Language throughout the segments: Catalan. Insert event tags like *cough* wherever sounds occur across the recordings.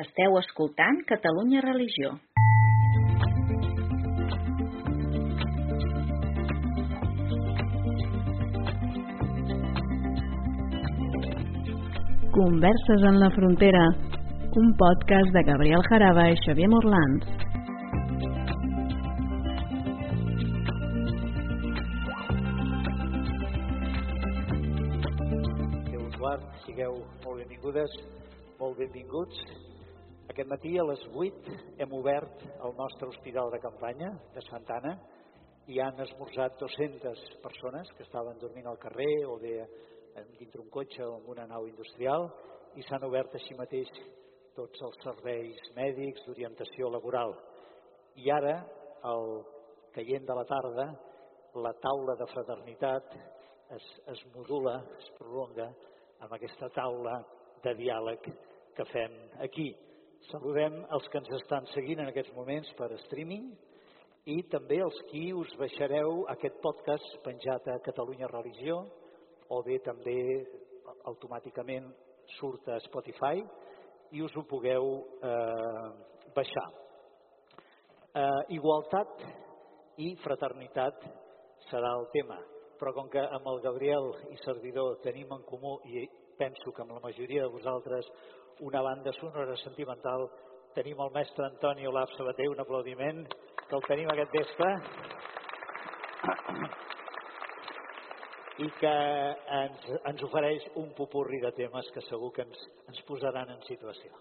Esteu escoltant Catalunya Religió. Converses en la frontera, un podcast de Gabriel Jaraba i Xavier Morlans. Déu us guard, sigueu molt benvingudes, molt benvinguts. Aquest matí a les 8 hem obert el nostre hospital de campanya de Santana i han esmorzat 200 persones que estaven dormint al carrer o bé dintre un cotxe o en una nau industrial i s'han obert així mateix tots els serveis mèdics d'orientació laboral. I ara, al caient de la tarda, la taula de fraternitat es, es modula, es prolonga amb aquesta taula de diàleg que fem aquí. Saludem els que ens estan seguint en aquests moments per streaming i també els qui us baixareu aquest podcast penjat a Catalunya Religió o bé també automàticament surt a Spotify i us ho pugueu eh, baixar. Eh, igualtat i fraternitat serà el tema, però com que amb el Gabriel i servidor tenim en comú, i penso que amb la majoria de vosaltres, una banda sonora sentimental, tenim el mestre Antoni Olaf Sabater, un aplaudiment, que el tenim aquest vespre i que ens, ens ofereix un popurri de temes que segur que ens, ens posaran en situació.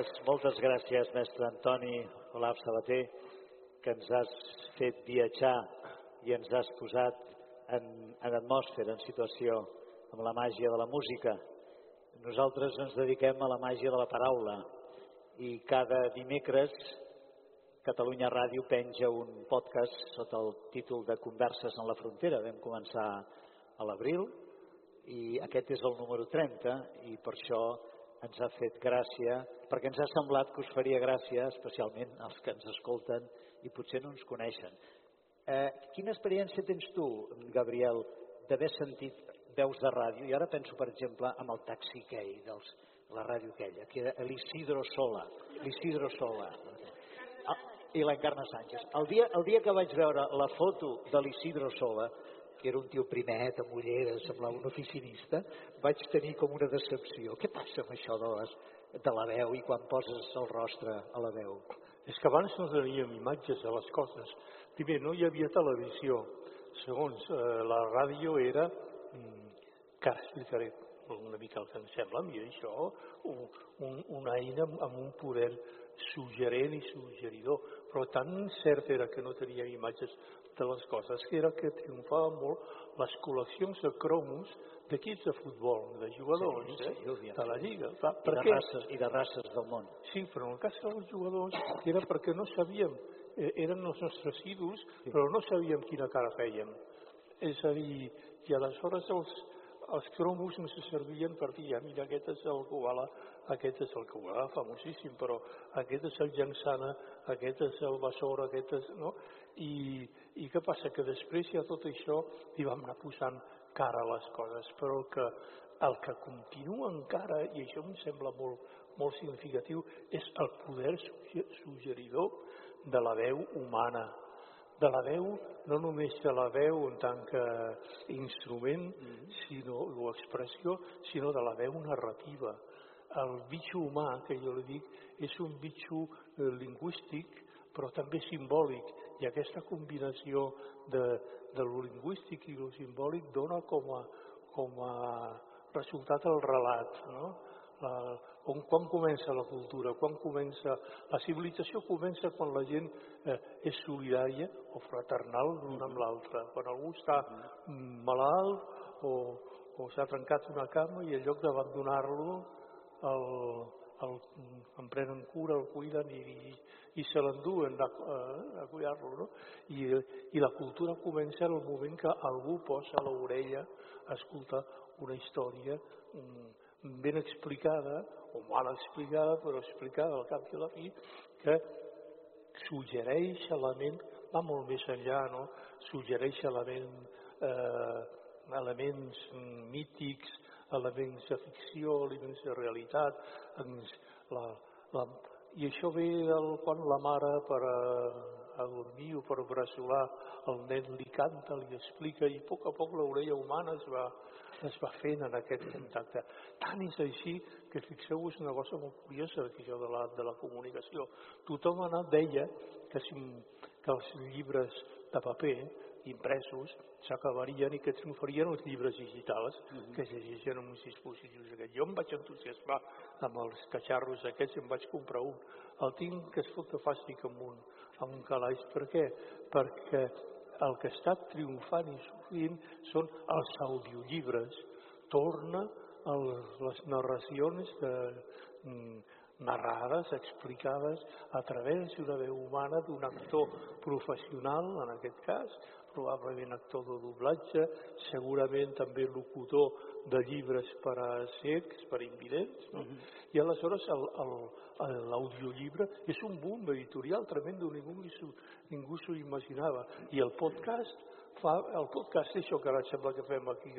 Moltes, moltes gràcies, mestre Antoni Olaf Sabater, que ens has fet viatjar i ens has posat en, en atmosfera, en situació, amb la màgia de la música. Nosaltres ens dediquem a la màgia de la paraula i cada dimecres Catalunya Ràdio penja un podcast sota el títol de Converses en la frontera. Vam començar a l'abril i aquest és el número 30 i per això ens ha fet gràcia, perquè ens ha semblat que us faria gràcia, especialment als que ens escolten i potser no ens coneixen. Eh, quina experiència tens tu, Gabriel, d'haver sentit veus de ràdio? I ara penso, per exemple, amb el taxi aquell, dels, la ràdio aquella, que era l'Isidro Sola. L'Isidro Sola. Ah, I l'Encarna Sánchez. El dia, el dia que vaig veure la foto de l'Isidro Sola, que era un tio primet, amb ulleres, semblava un oficinista, vaig tenir com una decepció. Què passa amb això de, les, de la veu i quan poses el rostre a la veu? És que abans no teníem imatges de les coses. Primer, no hi havia televisió. Segons, eh, la ràdio era, mm, que ara explicaré una mica el que em sembla a mi això, un, un, una eina amb un poder suggerent i suggeridor, però tan cert era que no tenia imatges de les coses que era que triomfava molt les col·leccions de cromos d'equips de futbol, de jugadors, sí, sí, eh, de la Lliga. Va, I, de races, I de races del món. Sí, però en el cas dels jugadors era perquè no sabíem, eh, eren els nostres ídols, sí. però no sabíem quina cara fèiem. És a dir, i aleshores els, els cromos no se servien per dir, ah, mira, aquest és el Koala, aquest és el Koala, famosíssim, però aquest és el Jansana, aquest és el Basora, aquest és... No? I, I què passa? Que després ja tot això hi vam anar posant cara a les coses, però que el que continua encara, i això em sembla molt, molt significatiu, és el poder suggeridor de la veu humana, de la veu, no només de la veu en tant que instrument mm -hmm. sinó, o expressió, sinó de la veu narrativa. El bitxo humà, que jo li dic, és un bitxo eh, lingüístic, però també simbòlic, i aquesta combinació de, de lo lingüístic i lo simbòlic dona com a, com a resultat el relat, no? La, on, quan comença la cultura, quan comença... La civilització comença quan la gent eh, és solidària o fraternal l'un amb l'altre. Quan algú està malalt o, o s'ha trencat una cama i en lloc d'abandonar-lo el, el, en prenen cura, el cuiden i, i, i se l'enduen a, a, a cuidar-lo. No? I, I la cultura comença en el moment que algú posa l'orella a escoltar una història ben explicada, o mal explicada, però explicada al cap i a la fi, que suggereix elements, va molt més enllà, no? suggereix element, eh, elements mítics, elements de ficció, elements de realitat, la, la, i això ve del, quan la mare per a, a dormir o per bressolar el nen li canta, li explica i a poc a poc l'orella humana es va, es va fent en aquest contacte. Tant és així que fixeu-vos una cosa molt curiosa això de la, de la comunicació. Tothom anat deia que, si, que els llibres de paper impresos s'acabarien i que triomfarien els llibres digitals mm -hmm. que es llegeixen en uns dispositius aquests. Jo em vaig entusiasmar amb els catxarros aquests i em vaig comprar un. El tinc que es fotofàstic amb un, amb un calaix. Per què? Perquè el que està triomfant i sortint són els audiollibres. Torna a les narracions de, mm, narrades, explicades a través d'una veu humana d'un actor professional, en aquest cas, probablement actor de doblatge, segurament també locutor de llibres per a cecs, per a invidents, no? Uh -huh. i aleshores l'audiollibre és un boom editorial tremendo, ningú, ningú s'ho imaginava. I el podcast fa, el podcast, això que ara sembla que fem aquí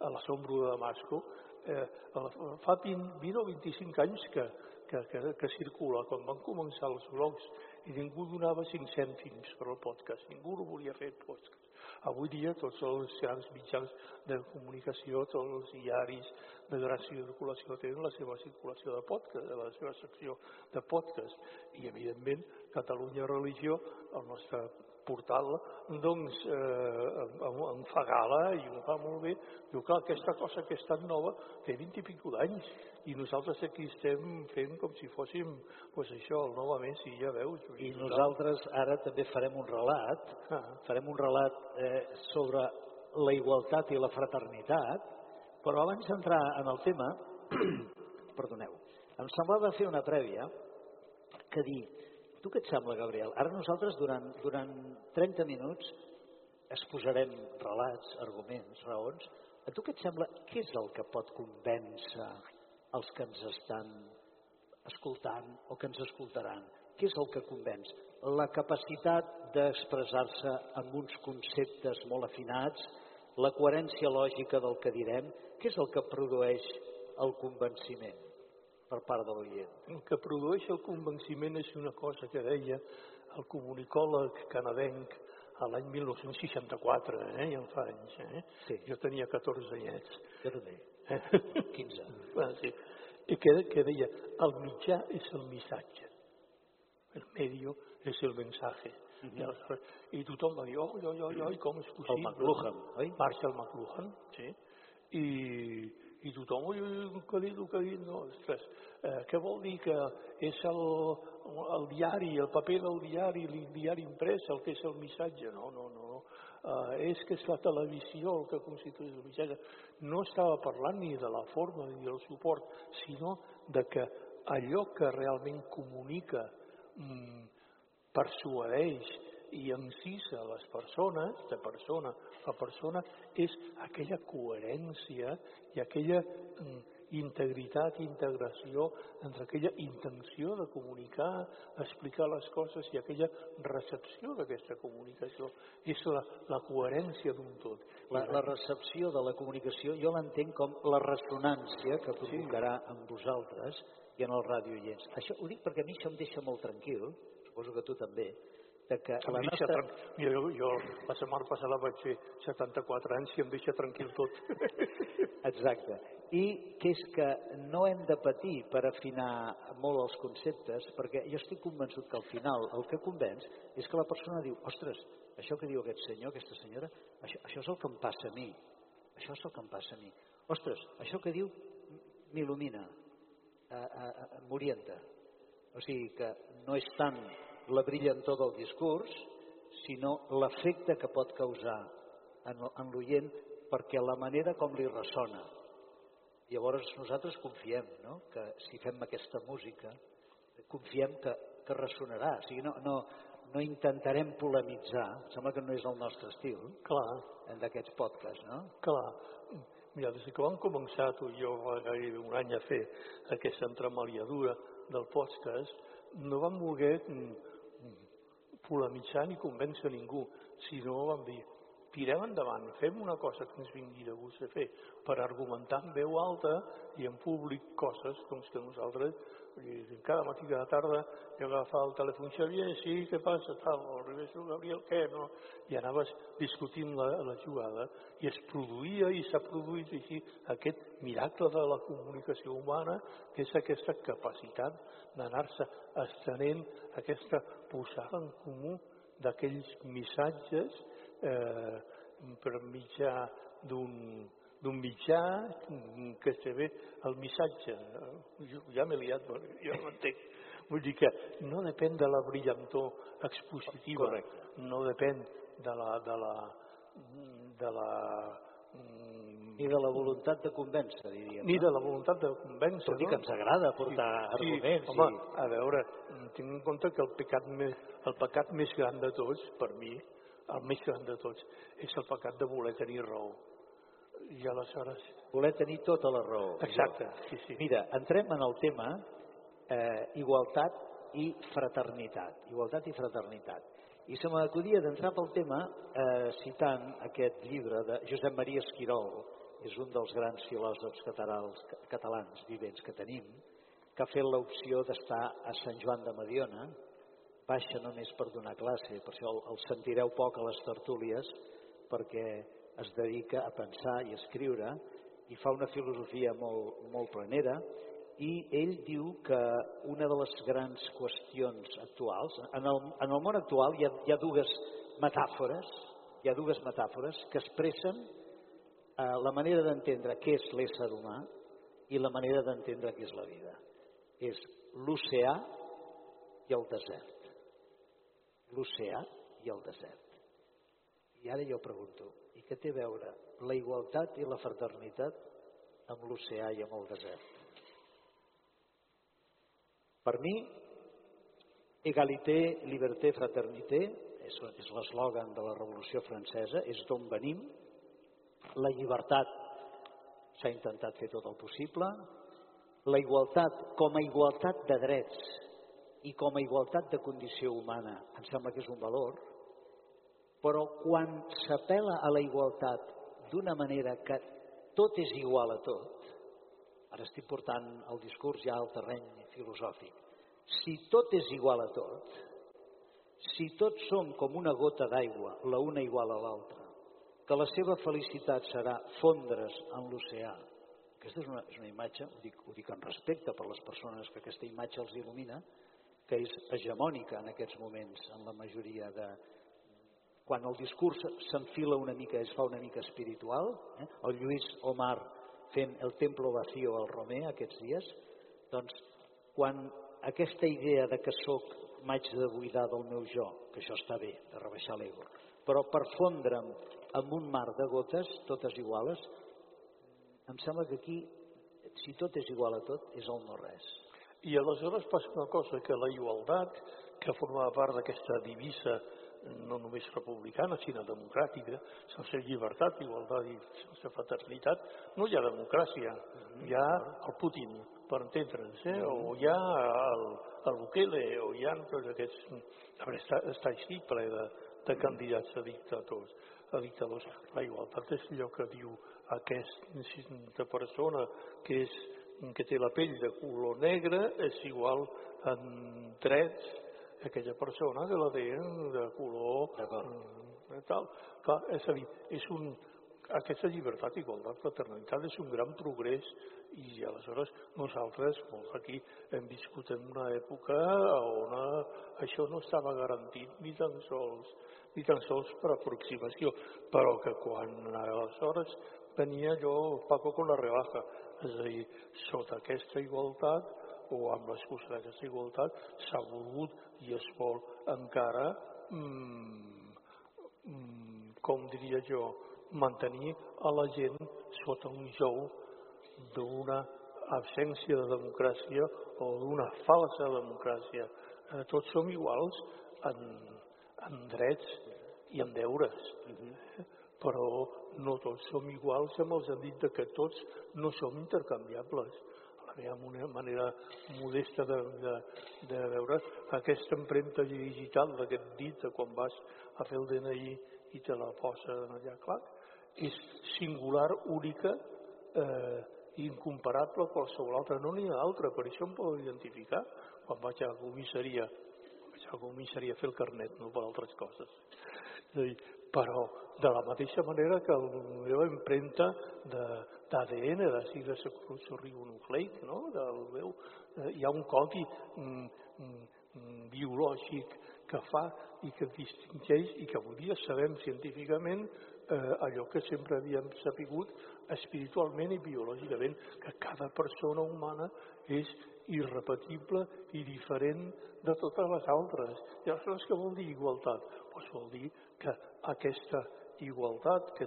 a la sombra de Damasco, eh, fa 20, 20 o 25 anys que, que, que, que circula. Quan van començar els blogs i ningú donava cinc cèntims per al podcast, ningú no volia fer podcast. Avui dia tots els grans mitjans de comunicació, tots els diaris de gran circulació tenen la seva circulació de podcast, la seva secció de podcast. I, evidentment, Catalunya Religió, el nostre portal, doncs, eh, em fa gala i ho fa molt bé. Diu, clar, aquesta cosa que és tan nova té 20 i pico d'anys i nosaltres aquí estem fent com si fóssim, pues això, el novament, sí, ja veus. I nosaltres ara també farem un relat, ah. farem un relat eh, sobre la igualtat i la fraternitat, però abans d'entrar en el tema, *clears throat* perdoneu, em semblava fer una prèvia que dir, Tu què et sembla, Gabriel? Ara nosaltres durant, durant 30 minuts exposarem relats, arguments, raons. A tu què et sembla? Què és el que pot convèncer els que ens estan escoltant o que ens escoltaran? Què és el que convenç? La capacitat d'expressar-se amb uns conceptes molt afinats, la coherència lògica del que direm, què és el que produeix el convenciment? per part de l'oient. El que produeix el convenciment és una cosa que deia el comunicòleg canadenc a l'any 1964, eh, ja en fa anys. Eh? Sí. Jo tenia 14 anyets. Jo també. Eh? 15. Ah, sí. I que, que deia, el mitjà és el missatge, el medio és el mensaje. Uh -huh. I, aleshores, I tothom va dir, oi, oi, oi, oi, com és possible? El McLuhan, oi? Marshall McLuhan, sí. I, i tothom, ui, ui, que ha dit, que ha dit, no, ostres, eh, què vol dir que és el, el diari, el paper del diari, el diari imprès, el que és el missatge? No, no, no, eh, és que és la televisió el que constitueix el missatge. No estava parlant ni de la forma ni del suport, sinó de que allò que realment comunica, mm, persuadeix, i encisa les persones, de persona a persona, és aquella coherència i aquella mm, integritat i integració entre aquella intenció de comunicar, explicar les coses i aquella recepció d'aquesta comunicació. És la, la coherència d'un tot. La, la recepció de la comunicació jo l'entenc com la ressonància que provocarà sí. en vosaltres i en el radioients. Això ho dic perquè a mi això em deixa molt tranquil, suposo que tu també, de que la nostra... Mira, jo, jo la setmana passada vaig fer 74 anys i em deixa tranquil tot. *laughs* Exacte. I que és que no hem de patir per afinar molt els conceptes, perquè jo estic convençut que al final el que convenç és que la persona diu, ostres, això que diu aquest senyor, aquesta senyora, això, això és el que em passa a mi. Això és el que em passa a mi. Ostres, això que diu m'il·lumina, m'orienta. O sigui que no és tant la brillantor del discurs, sinó l'efecte que pot causar en, en l'oient perquè la manera com li ressona. Llavors nosaltres confiem no? que si fem aquesta música, confiem que, que ressonarà. O sigui, no, no, no intentarem polemitzar, sembla que no és el nostre estil, Clar. d'aquests podcasts, no? Clar. Mira, des que vam començar tu i jo gairebé un any a fer aquesta entremaliadura del podcast, no vam voler polemitzar ni convèncer ningú, sinó vam dir, tirem endavant, fem una cosa que ens vingui de gust de fer, per argumentar en veu alta i en públic coses doncs, que nosaltres, cada matí, cada tarda, jo agafava el telèfon, Xavier, sí, què passa, tal, o Ribes, Gabriel, què, no? I anaves discutint la, la jugada i es produïa i s'ha produït així aquest miracle de la comunicació humana, que és aquesta capacitat d'anar-se estenent, aquesta posada en comú d'aquells missatges eh, per mitjà d'un d'un mitjà que se ve el missatge. Jo ja m'he liat, jo no entenc. Vull dir que no depèn de la brillantor expositiva, Correcte. no depèn de la, de la, de la ni de la voluntat de convèncer, diríem. Ni de la voluntat de convèncer. Tot i que ens agrada portar sí, arguments. Sí, home, i... a veure, tinc en compte que el pecat, més, el pecat més gran de tots, per mi, el més gran de tots, és el pecat de voler tenir raó. I aleshores... Voler tenir tota la raó. Exacte, sí, sí. Mira, entrem en el tema eh, igualtat i fraternitat. Igualtat i fraternitat. I se m'acudia d'entrar pel tema eh, citant aquest llibre de Josep Maria Esquirol, és un dels grans filòsofs catalans, catalans vivents que tenim, que ha fet l'opció d'estar a Sant Joan de Mediona, baixa només per donar classe, per això el, el sentireu poc a les tertúlies, perquè es dedica a pensar i a escriure i fa una filosofia molt, molt planera i ell diu que una de les grans qüestions actuals, en el, en el món actual hi ha, hi ha dues metàfores, hi ha dues metàfores que expressen eh, la manera d'entendre què és l'ésser humà i la manera d'entendre què és la vida. És l'oceà i el desert. L'oceà i el desert. I ara jo pregunto, i què té a veure la igualtat i la fraternitat amb l'oceà i amb el desert? Per mi, égalité, liberté, fraternité, és, és l'eslògan de la Revolució Francesa, és d'on venim. La llibertat s'ha intentat fer tot el possible. La igualtat com a igualtat de drets i com a igualtat de condició humana em sembla que és un valor, però quan s'apela a la igualtat d'una manera que tot és igual a tot, ara estic portant el discurs ja al terreny filosòfic, si tot és igual a tot, si tots som com una gota d'aigua, la una igual a l'altra, que la seva felicitat serà fondre's en l'oceà. Aquesta és una, és una imatge, ho dic, ho dic en respecte per les persones que aquesta imatge els il·lumina, que és hegemònica en aquests moments en la majoria de... Quan el discurs s'enfila una mica, es fa una mica espiritual, eh? el Lluís Omar fent el Templo Vacío al Romer aquests dies, doncs quan aquesta idea de que sóc m'haig de buidar del meu jo, que això està bé, de rebaixar l'ego, però per fondre'm amb un mar de gotes, totes iguales, em sembla que aquí, si tot és igual a tot, és el no res. I aleshores passa una cosa, que la igualtat, que formava part d'aquesta divisa no només republicana, sinó democràtica, sense llibertat, igualtat i sense fraternitat, no hi ha democràcia, hi ha el Putin, per entendre'ns, eh? o hi ha el, el Bukele, o hi ha tots aquests... A veure, està, està així ple de, de candidats a dictadors. A dictadors. La igualtat és allò que diu aquesta persona que, és, que té la pell de color negre és igual en drets aquella persona que la té de color mm, tal. Clar, és a dir, és un, aquesta llibertat, igualtat, fraternitat és un gran progrés i aleshores nosaltres molts aquí hem viscut en una època on això no estava garantit ni tan sols ni tan sols per aproximació, però que quan aleshores venia allò Paco con la rebaja, és a dir, sota aquesta igualtat o amb l'excusa d'aquesta igualtat s'ha volgut i es vol encara mmm, mmm, com diria jo mantenir a la gent sota un jou d'una absència de democràcia o d'una falsa democràcia. Eh, tots som iguals en, en drets i en deures, eh? però no tots som iguals amb el sentit de que tots no som intercanviables. A la meva manera modesta de, de, de veure aquesta empremta digital d'aquest dit de quan vas a fer el DNI i te la posa allà, clar, és singular, única eh, incomparable a qualsevol altra. No n'hi ha altra, per això em puc identificar quan vaig a la comissaria, vaig a la comissaria a fer el carnet, no per altres coses. És a dir, però de la mateixa manera que la meva empremta d'ADN, de, sigles nucleic, no? del meu, eh, hi ha un codi mm, mm, biològic que fa i que distingeix i que avui sabem científicament eh, allò que sempre havíem sapigut espiritualment i biològicament, que cada persona humana és irrepetible i diferent de totes les altres. I aleshores què vol dir igualtat? Pues vol dir que aquesta igualtat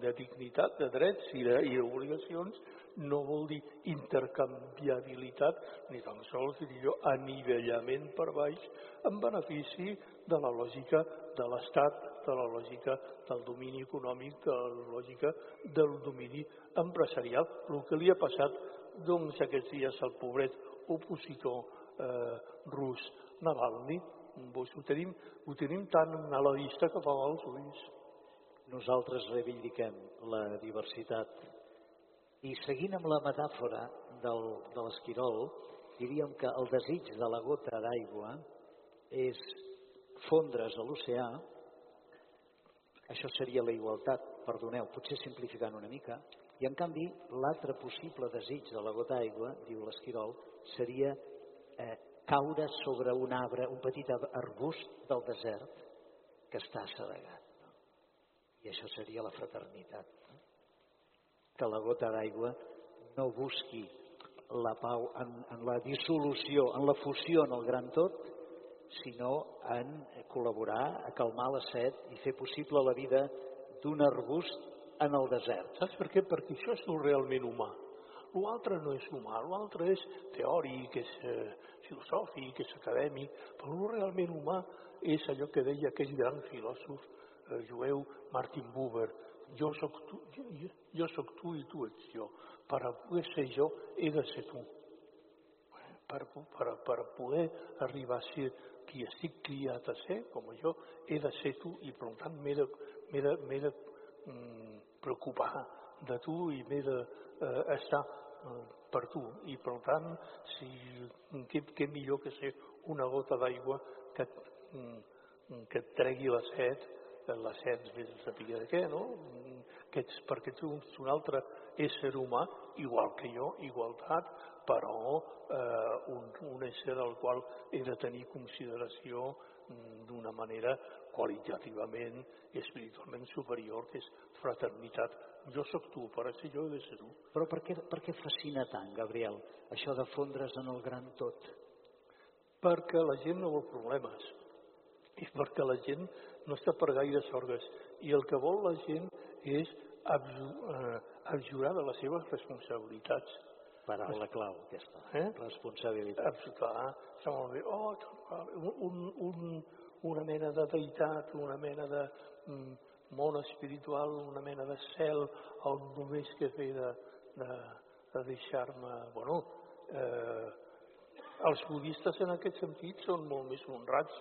de dignitat, de drets i d'obligacions no vol dir intercanviabilitat ni tan sols diria jo anivellament per baix en benefici de la lògica de l'Estat, de la lògica del domini econòmic, de la lògica del domini empresarial. El que li ha passat doncs, aquests dies al pobret opositor eh, rus Navalny, doncs ho tenim, ho tenim tan a la vista que fa als ulls. Nosaltres reivindiquem la diversitat i seguint amb la metàfora del, de l'esquirol, diríem que el desig de la gota d'aigua és fondre's a l'oceà Això seria la igualtat, perdoneu, potser simplificant una mica. I en canvi, l'altre possible desig de la gota d'aigua, diu l'Esquirol, seria eh, caure sobre un arbre, un petit arbust del desert que està assedegat. I això seria la fraternitat. No? Que la gota d'aigua no busqui la pau en, en la dissolució, en la fusió en el gran tot, sinó en col·laborar a calmar la set i fer possible la vida d'un arbust en el desert. Saps per què? Perquè això és el realment humà. L'altre no és humà, l'altre és teòric, és eh, filosòfic, és acadèmic, però el realment humà és allò que deia aquell gran filòsof jueu Martin Buber, jo soc, tu, jo, jo soc tu i tu ets jo. Per a poder ser jo he de ser tu. Per, per, per poder arribar a ser qui estic criat a ser, com jo, he de ser tu i per tant m'he de, de, de mm, preocupar de tu i m'he d'estar de, eh, eh, per tu. I per tant, si, què, què millor que ser una gota d'aigua que, mm, que et tregui la set, la set vés a saber de què, no? Que ets, perquè ets un altre ésser humà, igual que jo, igualtat, però eh, un, un ésser al qual he de tenir consideració mm, d'una manera qualitativament i espiritualment superior, que és fraternitat. Jo sóc tu, per ser jo he de ser tu. Però per què, per què fascina tant, Gabriel, això de fondre's en el gran tot? Perquè la gent no vol problemes i perquè la gent no està per gaire sorgues i el que vol la gent és eh, abjurar de les seves responsabilitats Paraula clau, aquesta. Eh? Responsabilitat. Clar, està molt bé. Oh, un, un, una mena de deïtat, una mena de mm, món espiritual, una mena de cel, on només que fer de, de, de deixar-me... Bueno, eh, els budistes en aquest sentit són molt més honrats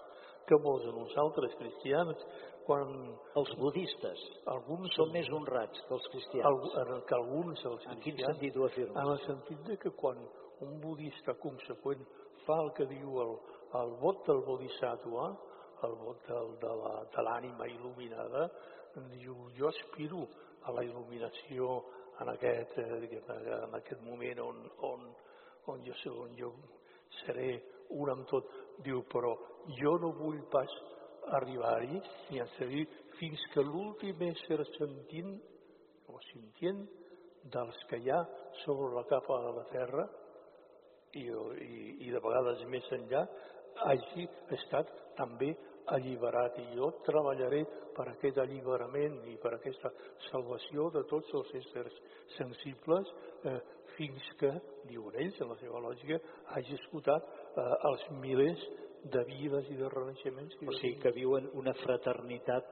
que molts de nosaltres, cristians, quan els budistes alguns són més honrats que els cristians. El, que alguns els en quin sentit ho afirmes? En el sentit de que quan un budista conseqüent fa el que diu el, el vot del bodhisattva, el vot del, de l'ànima il·luminada, diu jo aspiro a la il·luminació en aquest, eh, en aquest moment on, on, on, jo, on jo seré un amb tot. Diu, però jo no vull pas arribar-hi i a seguir fins que l'últim ésser sentint o sentient dels que hi ha sobre la capa de la terra i, i, i de vegades més enllà hagi estat també alliberat. I jo treballaré per aquest alliberament i per aquesta salvació de tots els éssers sensibles eh, fins que, diuen ells en la seva lògica, hagi escoltat eh, els milers de vides i de renaixements. O sigui, que viuen una fraternitat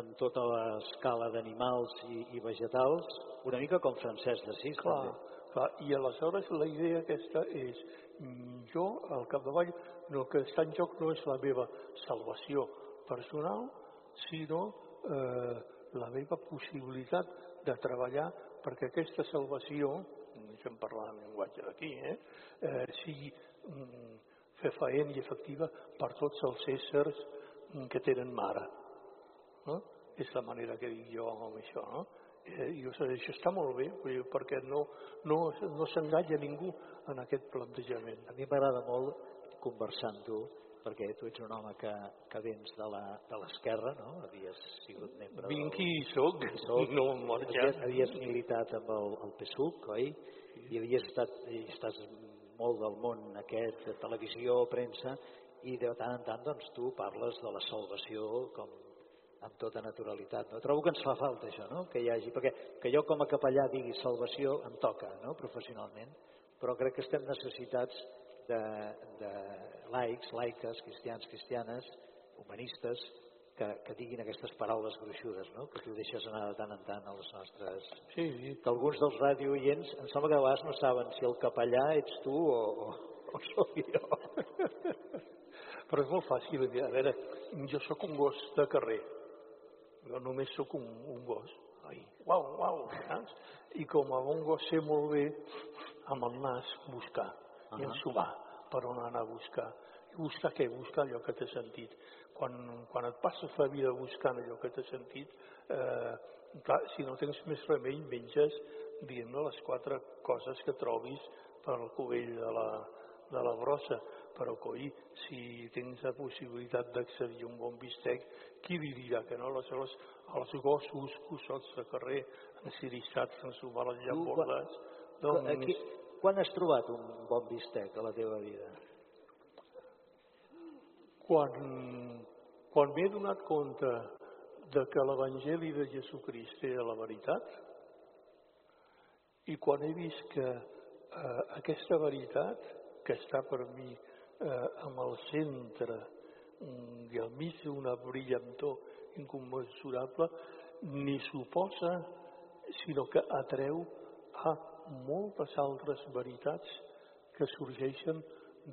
amb tota l'escala d'animals i, i vegetals, una mica com Francesc d'Assís. Clar, clar, i aleshores la idea aquesta és mm, jo, al capdavall, no, el que està en joc no és la meva salvació personal, sinó eh, la meva possibilitat de treballar perquè aquesta salvació, deixem parlar en llenguatge d'aquí, eh, eh, sigui mm, fefaent i efectiva per tots els éssers que tenen mare. No? És la manera que dic jo amb això. No? Eh, I això està molt bé, perquè no, no, no s'enganya ningú en aquest plantejament. A mi m'agrada molt tu, perquè tu ets un home que, que vens de l'esquerra, no? Havies sigut membre... Vinc i soc, soc. no m'he Havies, havies militat amb el, el PSUC, oi? I havies estat, i estàs molt del món aquest, de televisió, premsa, i de tant en tant doncs, tu parles de la salvació com amb tota naturalitat. No? Trobo que ens fa falta això, no? que hi hagi, perquè que jo com a capellà digui salvació em toca no? professionalment, però crec que estem necessitats de, de laics, laiques, cristians, cristianes, humanistes, que, que diguin aquestes paraules gruixudes, no? que tu deixes anar de tant en tant a les nostres... Sí, sí. Que alguns dels radioients em sembla que a vegades no saben si el capellà ets tu o, o, o sóc jo. *laughs* Però és molt fàcil. A veure, jo sóc un gos de carrer. Jo només sóc un, un gos. Ai, uau, uau, saps? I com a bon gos sé molt bé amb el nas buscar -huh. i ensubar per on anar a buscar. I buscar què? Buscar allò que té sentit. Quan, quan et passes la vida buscant allò que té sentit, eh, clar, si no tens més remei, menges, diguem-ne, les quatre coses que trobis pel cubell de la, de la brossa. Però, coi, si tens la possibilitat d'accedir a un bon bistec, qui li dirà que no? Aleshores, els gossos, cossots de carrer, encirissats, sense sumar les llambordes... Doncs... Aquí, quan has trobat un bon bistec a la teva vida? Quan, quan m'he donat compte de que l'Evangeli de Jesucrist era la veritat i quan he vist que eh, aquesta veritat que està per mi eh, amb el centre mm, i al mig d'una brillantor incommensurable, ni suposa, sinó que atreu a moltes altres veritats que sorgeixen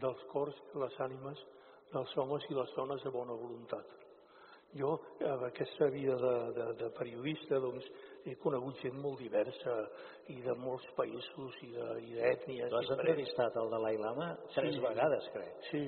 dels cors i les ànimes dels homes i les dones de bona voluntat. Jo, amb aquesta vida de, de, de periodista, doncs, he conegut gent molt diversa i de molts països i d'ètnies. Tu has entrevistat el Dalai Lama tres sí. vegades, crec. Sí.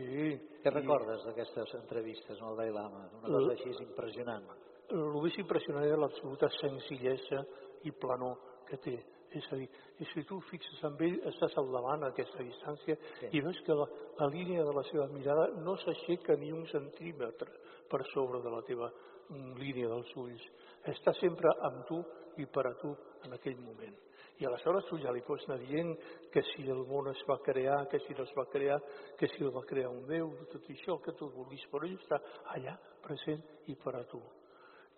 Què recordes d'aquestes entrevistes amb el Dalai Lama? Una cosa així impressionant. El més impressionant era l'absoluta senzillesa i planor que té. És a dir, i si tu fixes amb ell, estàs al davant a aquesta distància sí. i veus que la, la línia de la seva mirada no s'aixeca ni un centímetre per sobre de la teva mm, línia dels ulls. Està sempre amb tu i per a tu en aquell moment. I aleshores tu ja li pots anar dient que si el món es va crear, que si no es va crear, que si el va crear un Déu, tot això, que tu vulguis, però ell està allà present i per a tu.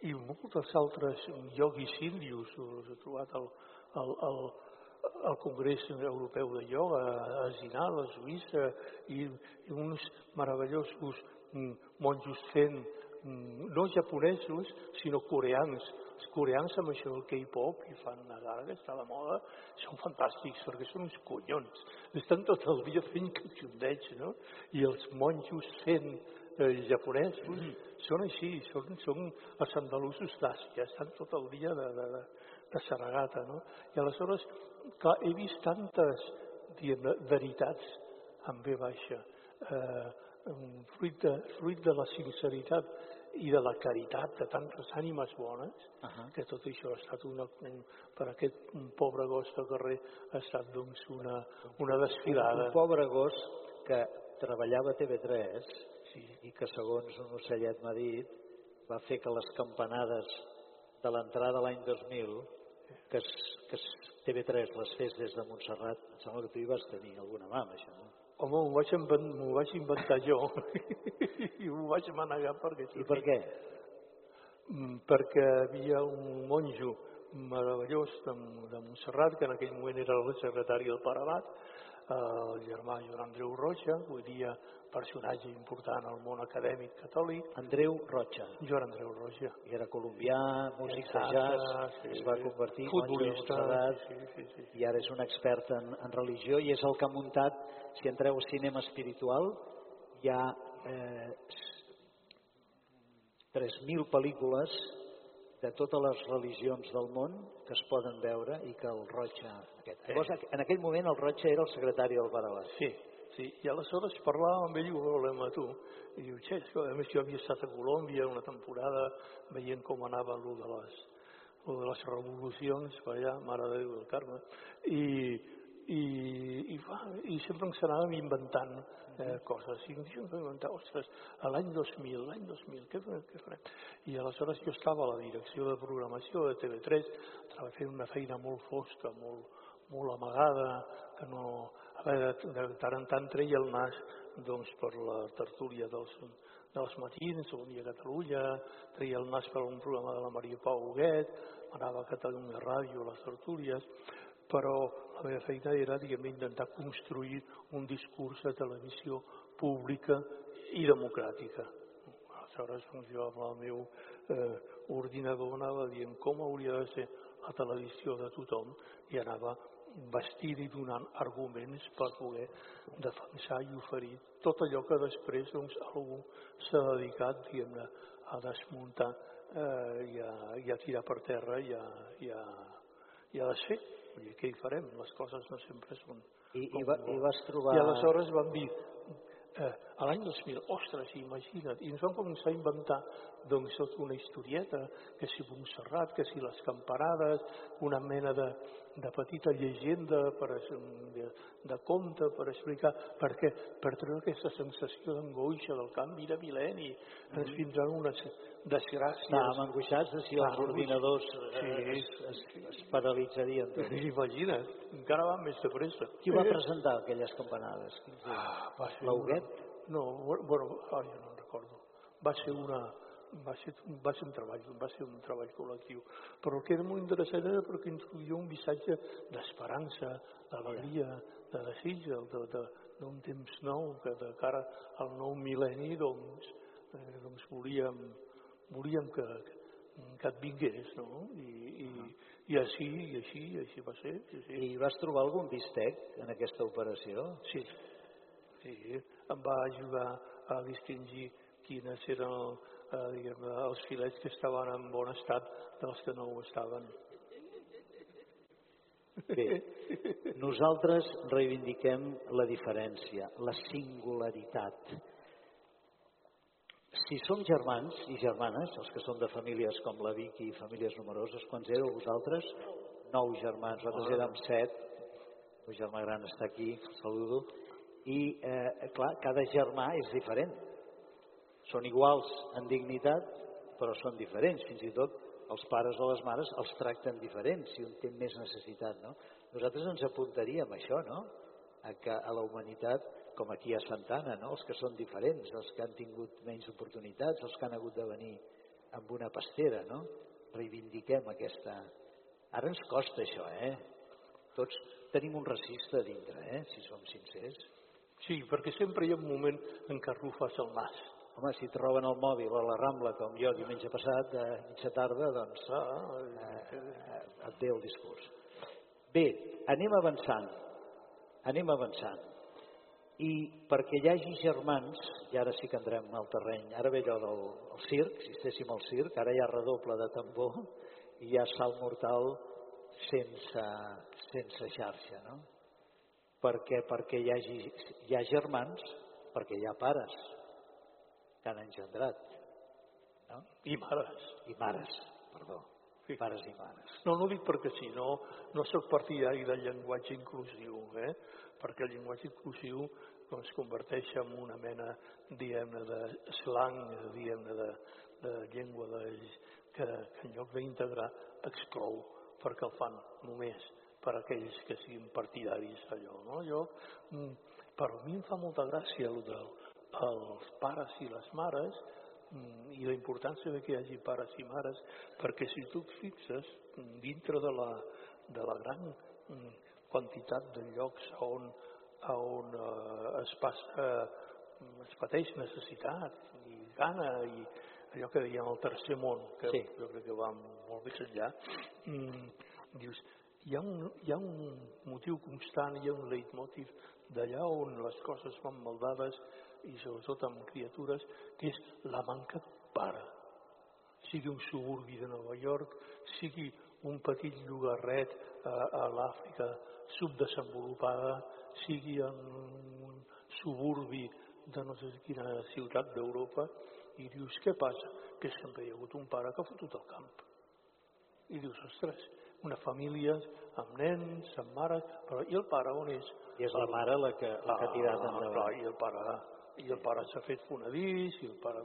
I moltes altres ioguis índios, els he trobat al, al, al, al Congrés Europeu de Ioga, a Zinal, a Suïssa, i, i uns meravellosos mm, monjos fent, mm, no japonesos, sinó coreans, els coreans amb això del K-pop i fan ara que està de moda són fantàstics perquè són uns collons estan tot el dia fent catxondeig no? i els monjos fent eh, japonesos mm. són així són, són els andalusos d'Àsia estan tot el dia de, de, de, de Saragata no? i aleshores clar, he vist tantes diguem, veritats en B baixa eh, fruit, de, fruit de la sinceritat i de la caritat de tantes ànimes bones, uh -huh. que tot això ha estat una, un, per aquest un pobre gos de carrer ha estat doncs una, una desfilada. Un, un pobre gos que treballava a TV3 sí. i que segons un ocellet m'ha dit va fer que les campanades de l'entrada l'any 2000 que, es, que es, TV3 les fes des de Montserrat, em sembla que tu hi vas tenir alguna mà amb això, no? Home, m'ho vaig, invent, vaig inventar jo *laughs* i m'ho vaig manegar perquè. I per què? Mm, perquè havia un monjo meravellós de, de Montserrat, que en aquell moment era el secretari del Parabat, el germà Joan Andreu Roja, avui dia personatge important al món acadèmic catòlic. Andreu Roja. Joan Andreu Roja. I era colombià, músic de jazz, sí, es va convertir futbolista, sí, sí, sí, i ara és un expert en, en religió i és el que ha muntat, si entreu al cinema espiritual, hi ha eh, 3.000 pel·lícules de totes les religions del món que es poden veure i que el Roig aquest. Llavors, en aquell moment el Roig era el secretari del Barabat. Sí, sí. I aleshores parlàvem amb ell i ho volem a tu. I diu, xe, a més jo havia estat a Colòmbia una temporada veient com anava allò de les, de les revolucions per allà, Mare de Déu del Carme, i, i, i, va, i sempre ens anàvem inventant eh, coses. I un dia em vam inventar, ostres, l'any 2000, l'any 2000, què, què farem? I aleshores jo estava a la direcció de programació de TV3, estava fent una feina molt fosca, molt, molt amagada, que no... Veure, de tant en tant treia el nas doncs, per la tertúlia dels, dels matins, Bon dia a Catalunya, treia el nas per un programa de la Maria Pau Huguet, anava a Catalunya Ràdio a les tertúlies, però la meva feina era diguem, intentar construir un discurs de televisió pública i democràtica. Aleshores, doncs, jo amb el meu eh, ordinador anava dient com hauria de ser la televisió de tothom i anava vestit i donant arguments per poder defensar i oferir tot allò que després doncs, algú s'ha dedicat a desmuntar eh, i, a, i a tirar per terra i a, i a, i a desfer. Dir, què hi farem? Les coses no sempre són... I, i, va, i vas trobar... I aleshores vam dir, eh, a l'any 2000, ostres, imagina't, i ens vam començar a inventar doncs tota una historieta, que si Montserrat, que si les camparades, una mena de, de petita llegenda per, de, de conte per explicar, perquè per treure aquesta sensació d'angoixa del canvi de mil·lenni, ens Mm. vindran unes desgràcies. Estàvem angoixats de si els ordinadors eh, Sí. es, es, es paralitzarien. tots. Imagina't, encara va més de pressa. Qui va presentar aquelles campanades? Ah, va ser L'Huguet? No, bueno, ara ja no recordo. Va ser una, va ser, va ser un treball, va ser un treball col·lectiu. Però el que era molt interessant era perquè introduïa un missatge d'esperança, d'alegria, de desig, de- de- de- d'un temps nou, que de cara al nou mil·lenni, doncs, eh, doncs volíem, volíem que, que et vingués, no? I, i, i així, i així, i així va ser. Sí, sí. I vas trobar algun bistec en aquesta operació? Sí, sí, em va ajudar a distingir quines eren eh, els filets que estaven en bon estat dels que no ho estaven. Bé, nosaltres reivindiquem la diferència, la singularitat. Si som germans i germanes, els que són de famílies com la Vicky i famílies numeroses, quants éreu vosaltres? Nou germans, nosaltres érem set, el germà gran està aquí, saludo, i eh, clar, cada germà és diferent. Són iguals en dignitat, però són diferents. Fins i tot els pares o les mares els tracten diferents, si un té més necessitat. No? Nosaltres ens apuntaríem a això, no? a, que a la humanitat, com aquí a Santana, no? els que són diferents, els que han tingut menys oportunitats, els que han hagut de venir amb una pastera, no? reivindiquem aquesta... Ara ens costa això, eh? Tots tenim un racista a dintre, eh? si som sincers. Sí, perquè sempre hi ha un moment en què arrufes el nas. Home, si et roben el mòbil a la Rambla, com jo diumenge passat, a mitja tarda, doncs Ah, eh, et ve el discurs. Bé, anem avançant. Anem avançant. I perquè hi hagi germans, i ara sí que entrem al terreny, ara ve allò del el circ, si estéssim al circ, ara hi ha redoble de tambor i hi ha salt mortal sense, sense xarxa, no? Perquè, perquè hi, hagi, hi ha germans, perquè hi ha pares que han engendrat, no? I mares. I mares, perdó, Sí. pares i mares. No, no ho dic perquè si no, no sóc partidari del llenguatge inclusiu, eh? perquè el llenguatge inclusiu doncs, converteix en una mena, diguem-ne, de slang, diguem-ne, de, de llengua de, que, que en lloc d'integrar exclou, perquè el fan només per aquells que siguin partidaris allò. No? Jo, mm, per mi em fa molta gràcia el dels pares i les mares mm, i la importància de que hi hagi pares i mares, perquè si tu et fixes mm, dintre de la, de la gran quantitat de llocs on, on eh, es, passa, mm, es pateix necessitat i gana i allò que dèiem el tercer món, que Sí. jo crec que va molt més enllà, mm, dius, hi ha, un, hi ha un motiu constant, hi ha un leitmotiv d'allà on les coses van maldades i sobretot amb criatures, que és la manca d'un pare. Sigui un suburbi de Nova York, sigui un petit llogarret a, a l'Àfrica subdesenvolupada, sigui en un suburbi de no sé quina ciutat d'Europa, i dius, què passa? Que sempre hi ha hagut un pare que ha fotut al camp. I dius, ostres, una família amb nens, amb mares, però i el pare on és? I és la mare la que, la que ha tirat Ah, endavant. clar, i el pare, i el pare s'ha fet fonadís, i el pare,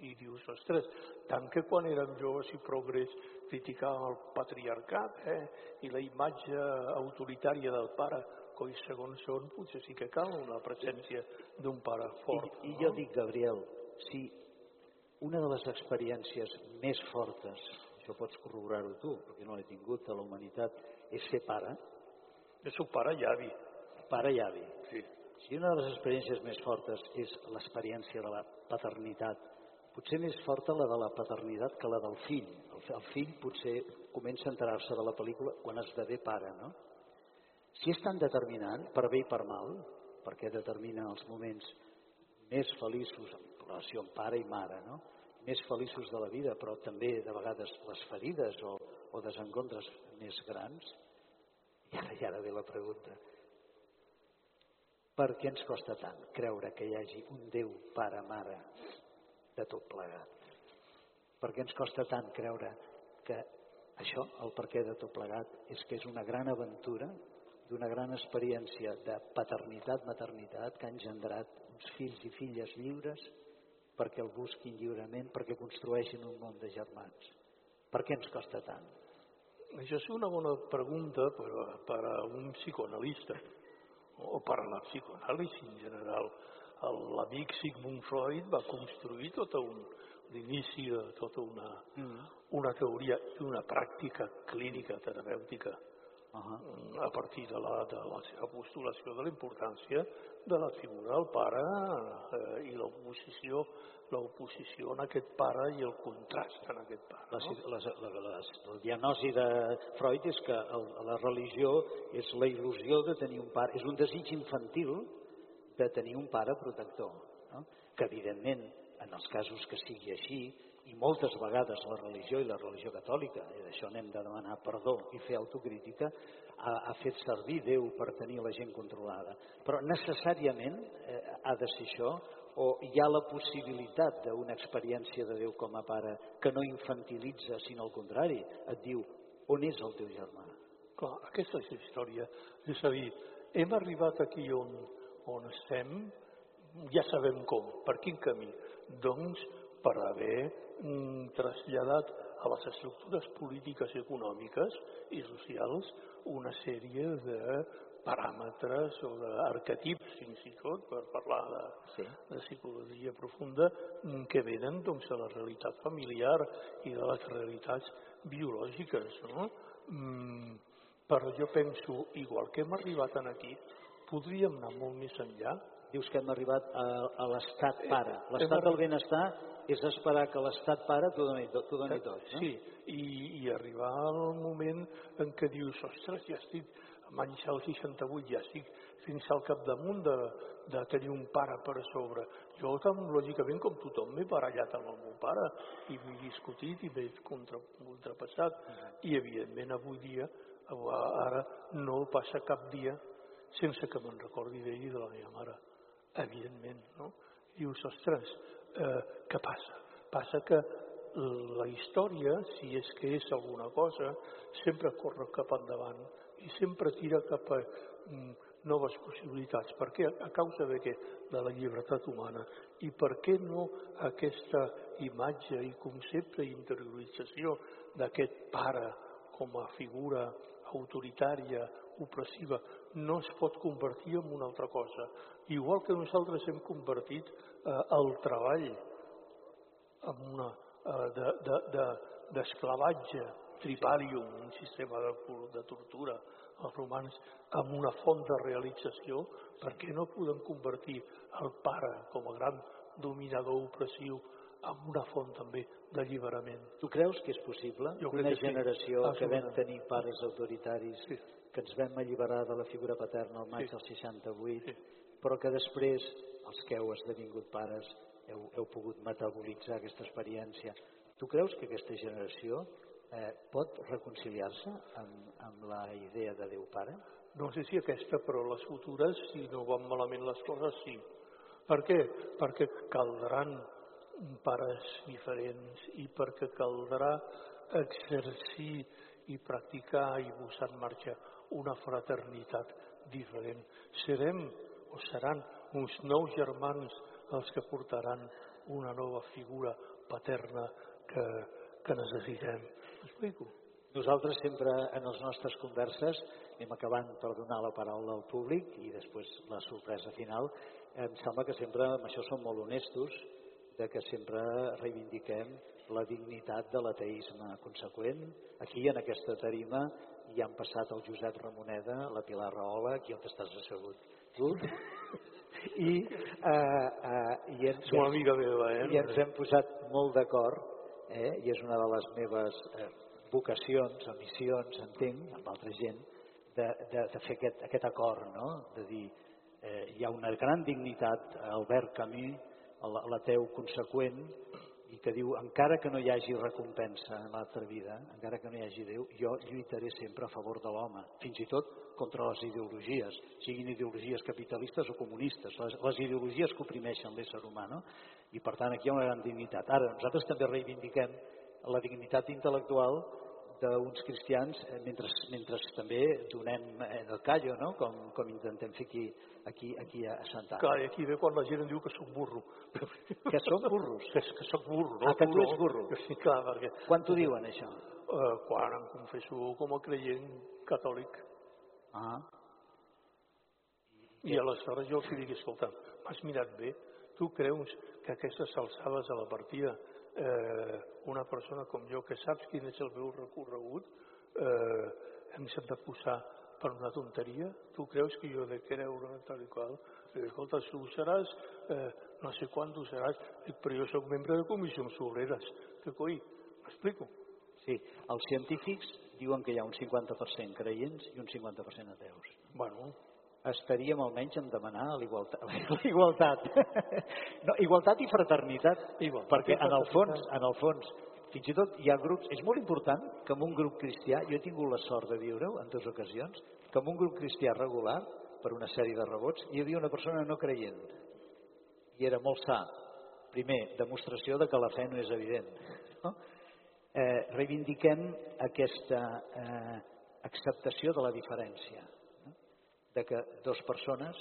i dius, ostres, tant que quan érem joves i progrés criticàvem el patriarcat, eh? i la imatge autoritària del pare, coi segons són, potser sí que cal una presència d'un pare fort. I, I jo dic, Gabriel, si una de les experiències més fortes, això pots corroborar-ho tu, perquè no l'he tingut a la humanitat, és ser pare, Jo soc pare i avi. pare i avi. Sí. Si una de les experiències més fortes és l'experiència de la paternitat, potser més forta la de la paternitat que la del fill. El, el fill potser comença a enterar-se de la pel·lícula quan esdevé pare, no? Si és tan determinant, per bé i per mal, perquè determina els moments més feliços en relació amb pare i mare, no? Més feliços de la vida, però també de vegades les ferides o, o desencontres més grans. I ara, i ara ve la pregunta. Per què ens costa tant creure que hi hagi un Déu, pare, mare, de tot plegat? Per què ens costa tant creure que això, el perquè de tot plegat, és que és una gran aventura, d'una gran experiència de paternitat-maternitat que ha engendrat uns fills i filles lliures perquè el busquin lliurement, perquè construeixin un món de germans. Per què ens costa tant? Això és una bona pregunta per, a, per a un psicoanalista o per a la psicoanàlisi en general. L'amic Sigmund Freud va construir tot un, l'inici de tota una, mm. una teoria i una pràctica clínica terapèutica uh -huh. a partir de la, de la seva postulació de la importància de la figura del pare eh, i l'oposició l'oposició en aquest pare i el contrast en aquest pare. No? La, la, la, la, la diagnosi de Freud és que el, la religió és la il·lusió de tenir un pare, és un desig infantil de tenir un pare protector, no? que evidentment en els casos que sigui així, i moltes vegades la religió i la religió catòlica, i d'això n'hem de demanar perdó i fer autocrítica, ha, ha fet servir Déu per tenir la gent controlada. Però necessàriament eh, ha de ser això o hi ha la possibilitat d'una experiència de Déu com a pare que no infantilitza, sinó al contrari, et diu on és el teu germà? Clar, aquesta és la història. És a dir, hem arribat aquí on, on estem, ja sabem com, per quin camí. Doncs per haver traslladat a les estructures polítiques i econòmiques i socials una sèrie de paràmetres o d'arquetips, fins i tot, per parlar de, sí. de psicologia profunda, que venen doncs, de la realitat familiar i de les realitats biològiques. No? Mm, però jo penso, igual que hem arribat aquí, podríem anar molt més enllà. Dius que hem arribat a, a l'estat pare. L'estat del benestar és esperar que l'estat pare t'ho doni, doni tot. No? Sí, i, i arribar al moment en què dius, ostres, ja estic amb anys al 68, ja estic fins al capdamunt de, de tenir un pare per sobre. Jo, tan lògicament, com tothom, m'he barallat amb el meu pare i m'he discutit i m'he contra, contrapassat. I, evidentment, avui dia, ara, no passa cap dia sense que me'n recordi d'ell i de la meva mare. Evidentment, no? Dius, ostres, eh, què passa? Passa que la història, si és que és alguna cosa, sempre corre cap endavant i sempre tira cap a mm, noves possibilitats. Per què? A causa de què? De la llibertat humana. I per què no aquesta imatge i concepte i interiorització d'aquest pare com a figura autoritària, opressiva, no es pot convertir en una altra cosa. Igual que nosaltres hem convertit eh, el treball en una eh, d'esclavatge, de, de, tripalium, un sistema de, de tortura, els romans, amb una font de realització, perquè no podem convertir el pare com a gran dominador opressiu amb una font també d'alliberament. Tu creus que és possible jo que una que generació que vam tenir pares autoritaris, sí. Que ens vam alliberar de la figura paterna al maig sí. del 68, sí. però que després, els que heu esdevingut pares, heu, heu pogut metabolitzar aquesta experiència. Tu creus que aquesta generació eh, pot reconciliar-se amb, amb la idea de Déu Pare? No sé si aquesta, però les futures, si no van malament les coses, sí. Per què? Perquè caldran pares diferents i perquè caldrà exercir i practicar i posar en marxa una fraternitat diferent. Serem o seran uns nous germans els que portaran una nova figura paterna que, que necessitem. M'explico? Nosaltres sempre en les nostres converses anem acabant per donar la paraula al públic i després la sorpresa final. Em sembla que sempre amb això som molt honestos, de que sempre reivindiquem la dignitat de l'ateisme conseqüent. Aquí, en aquesta tarima, hi han passat el Josep Ramoneda, la Pilar Rahola, aquí on estàs assegut tu, *laughs* i, eh, eh, i, ens, una amiga meva, eh? i ens hem posat molt d'acord, eh, i és una de les meves eh, vocacions o missions, entenc, amb altra gent, de, de, de fer aquest, aquest acord, no? de dir, eh, hi ha una gran dignitat, Albert Camus, l'ateu conseqüent, i que diu encara que no hi hagi recompensa en l'altra vida, encara que no hi hagi Déu, jo lluitaré sempre a favor de l'home, fins i tot contra les ideologies, siguin ideologies capitalistes o comunistes, les, les ideologies que oprimeixen l'ésser humà, no? i per tant aquí hi ha una gran dignitat. Ara, nosaltres també reivindiquem la dignitat intel·lectual d'uns cristians eh, mentre, mentre també donem eh, el callo, no? com, com intentem fer aquí, aquí, aquí a Santa Ana. Clar, i aquí ve quan la gent em diu que sóc burro. *laughs* Que som burros? *laughs* Que, que sóc burro, no? Ah, que tu ets burro. *laughs* Sí, clar, perquè... Quan t'ho diuen, això? Uh, quan em confesso com a creient catòlic. Ah. I aleshores jo els dic, escolta, m'has mirat bé? Tu creus que aquestes alçades a la partida eh, una persona com jo que saps quin és el meu recorregut eh, em sap de posar per una tonteria? Tu creus que jo he de creure tal i qual? Dic, escolta, si ho seràs, eh, no sé quan ho seràs, dic, però jo sóc membre de comissions obreres. Que coi, m'explico? Sí, els científics diuen que hi ha un 50% creients i un 50% ateus. Bueno, estaríem almenys en demanar l'igualtat. *laughs* igualtat. No, igualtat i fraternitat, Igualtat perquè i en el fons, en el fons, fins i tot hi ha grups, és molt important que en un grup cristià, jo he tingut la sort de viure-ho en dues ocasions, que en un grup cristià regular, per una sèrie de rebots, hi havia una persona no creient. I era molt sa. Primer, demostració de que la fe no és evident. No? Eh, reivindiquem aquesta eh, acceptació de la diferència de que dues persones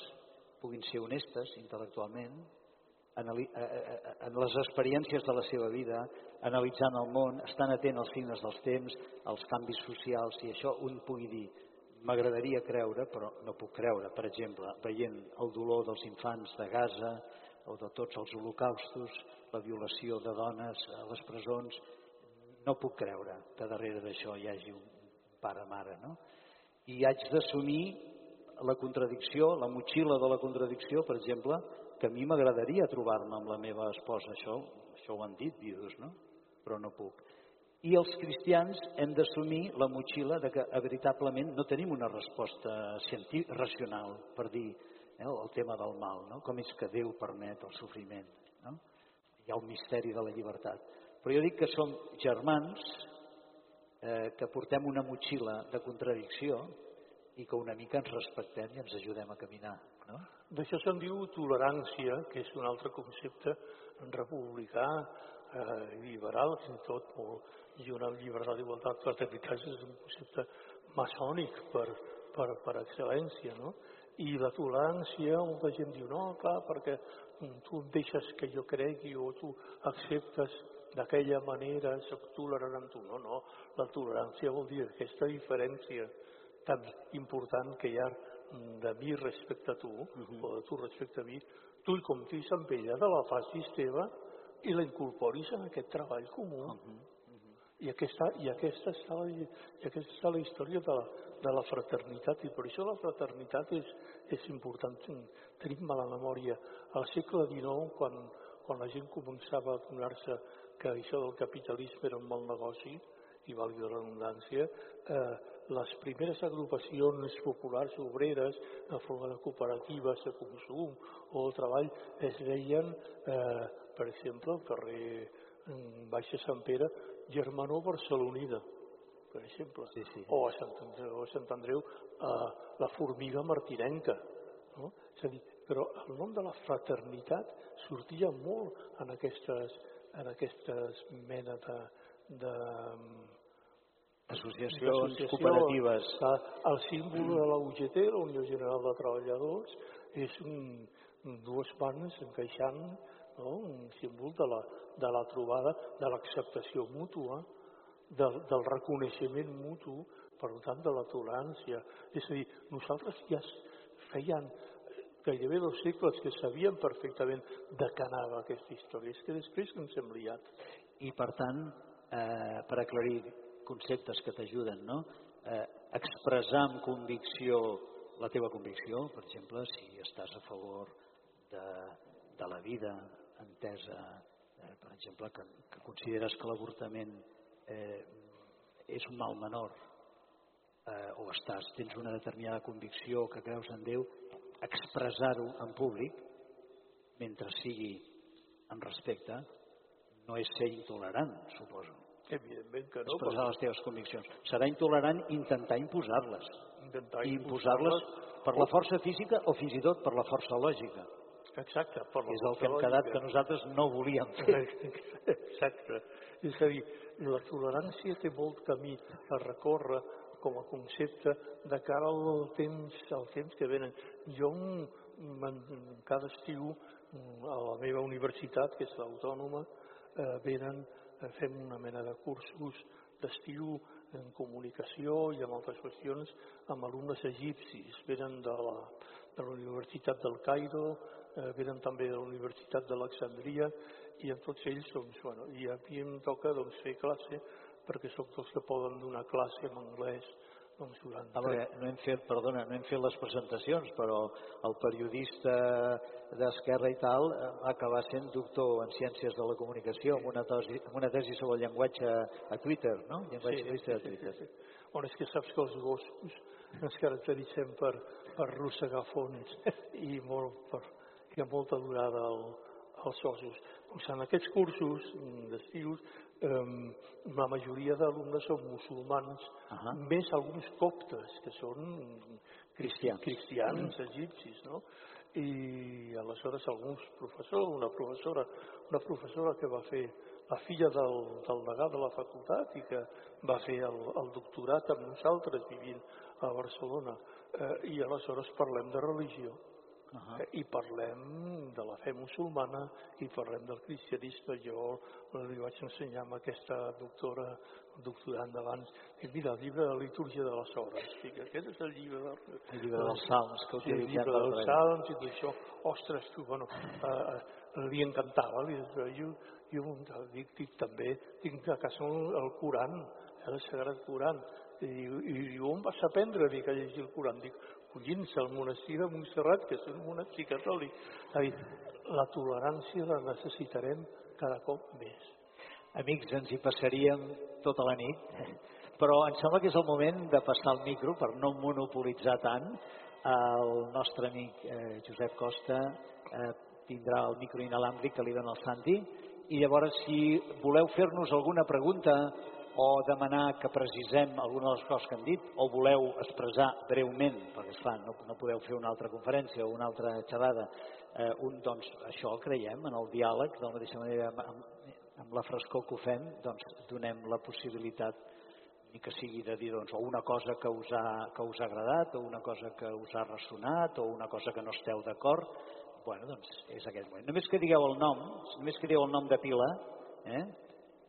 puguin ser honestes intel·lectualment, en les experiències de la seva vida, analitzant el món, estan atent als signes dels temps, als canvis socials, i això un pugui dir, m'agradaria creure, però no puc creure, per exemple, veient el dolor dels infants de Gaza o de tots els holocaustos, la violació de dones a les presons, no puc creure que darrere d'això hi hagi un pare-mare, no? I haig d'assumir la contradicció, la motxilla de la contradicció, per exemple, que a mi m'agradaria trobar-me amb la meva esposa, això, això ho han dit vius, no? Però no puc. I els cristians hem d'assumir la motxilla de que veritablement no tenim una resposta racional per dir eh, el tema del mal, no? com és que Déu permet el sofriment. No? Hi ha el misteri de la llibertat. Però jo dic que som germans eh, que portem una motxilla de contradicció i que una mica ens respectem i ens ajudem a caminar. No? D'això se'n diu tolerància, que és un altre concepte republicà, eh, liberal, fins i tot molt, i una llibertat d'igualtat fraternitat és un concepte maçònic per, per, per excel·lència, no? I la tolerància, molta gent diu, no, clar, perquè tu deixes que jo cregui o tu acceptes d'aquella manera, soc tolerant amb tu. No, no, la tolerància vol dir aquesta diferència tan important que hi ha de mi respecte a tu, uh -huh. o de tu respecte a mi, tu hi comptis amb ella, te la facis teva i la incorporis en aquest treball comú. Uh -huh. I aquesta, i, aquesta està la, I aquesta està la història de la, de la fraternitat, i per això la fraternitat és, és important. Tenim a la memòria al segle XIX, quan, quan la gent començava a donar-se que això del capitalisme era un mal negoci, i valgui la redundància, eh, les primeres agrupacions populars obreres en forma de cooperatives de consum o de treball es deien, eh, per exemple, al carrer mm, Baix de Sant Pere, Germanó Barcelonida, per exemple, Sí, sí. o a Sant Andreu, a Sant Andreu eh, la formiga martinenca. No? És a dir, però el nom de la fraternitat sortia molt en aquestes, en aquestes menes de, de, Associacions cooperatives. El símbol de la UGT, la Unió General de Treballadors, és un, dues mans encaixant no? un símbol de la, de la trobada, de l'acceptació mútua, del, del reconeixement mutu, per tant, de la tolerància. És a dir, nosaltres ja feien gairebé dos segles que sabíem perfectament de què anava aquesta història. És que després ens hem liat. I per tant, eh, per aclarir conceptes que t'ajuden, no? eh, expressar amb convicció la teva convicció, per exemple, si estàs a favor de, de la vida entesa, eh, per exemple, que, que consideres que l'avortament eh, és un mal menor, eh, o estàs, tens una determinada convicció que creus en Déu, expressar-ho en públic, mentre sigui amb respecte, no és ser intolerant, suposo. Evidentment que no. Expressar les teves conviccions. Serà intolerant intentar imposar-les. Intentar imposar-les per la força física o fins i tot per la força lògica. Exacte, per la És el que hem quedat lògica. que nosaltres no volíem fer. *laughs* Exacte. És a dir, la tolerància té molt camí a recórrer com a concepte de cara al temps, al temps que venen. Jo, en- cada estiu, a la meva universitat, que és l'Autònoma, eh, venen, fem una mena de cursos d'estiu en comunicació i en altres qüestions amb alumnes egipcis. Venen de la, de la Universitat del Cairo, eh, venen també de la Universitat d'Alexandria i amb tots ells, doncs, bueno, i a mi em toca doncs, fer classe perquè sóc dels que poden donar classe en anglès doncs, durant A veure, no hem fet, perdona, no hem fet les presentacions, però el periodista d'Esquerra i tal eh, va acabar sent doctor en Ciències de la Comunicació amb una, tesi, amb una tesi sobre el llenguatge a Twitter, no? Llenguatge Sí, sí, a sí, Twitter. sí, sí. Bueno, és que saps que els gossos ens caracteritzem per, per arrossegar fons i molt, per, hi ha molta durada al, als ossos. Doncs en aquests cursos mm, d'estius la majoria d'alumnes són musulmans, Ahà. més alguns coptes, que són Cristians. cristians egipcis, no? I aleshores alguns professors, una professora, una professora que va fer la filla del, del degà de la facultat i que va fer el, el doctorat amb nosaltres vivint a Barcelona. Eh, I aleshores parlem de religió. Ah. Eh, I parlem de la fe musulmana i parlem del cristianisme. Jo li vaig ensenyar amb aquesta doctora, doctorant d'abans, dic, mira, el llibre de la litúrgia de les hores. Dic, aquest és el llibre de... El llibre dels salms que Sí, el utilitzem llibre dels salms i tot això. Ostres, tu, bueno, eh, eh, li encantava. Li, jo, jo dic, dic, també, tinc a casa el Coran, el Sagrat Coran. I, i, i on vas aprendre dic, a llegir el Coran? Dic, collins, al monestir de Montserrat, que és un monestir catòlic. És a dir, la tolerància la necessitarem cada cop més. Amics, ens hi passaríem tota la nit, però em sembla que és el moment de passar el micro per no monopolitzar tant. El nostre amic eh, Josep Costa eh, tindrà el micro inalàmbric que li dona el Santi i llavors si voleu fer-nos alguna pregunta o demanar que precisem alguna de les coses que hem dit o voleu expressar breument, perquè esclar, no, no podeu fer una altra conferència o una altra xerrada, eh, un, doncs això creiem en el diàleg, de la mateixa manera amb, amb la frescor que ho fem, doncs donem la possibilitat ni que sigui de dir doncs, o una cosa que us, ha, que us ha agradat, o una cosa que us ha ressonat, o una cosa que no esteu d'acord, bueno, doncs és aquest moment. Només que digueu el nom, només que digueu el nom de pila, eh?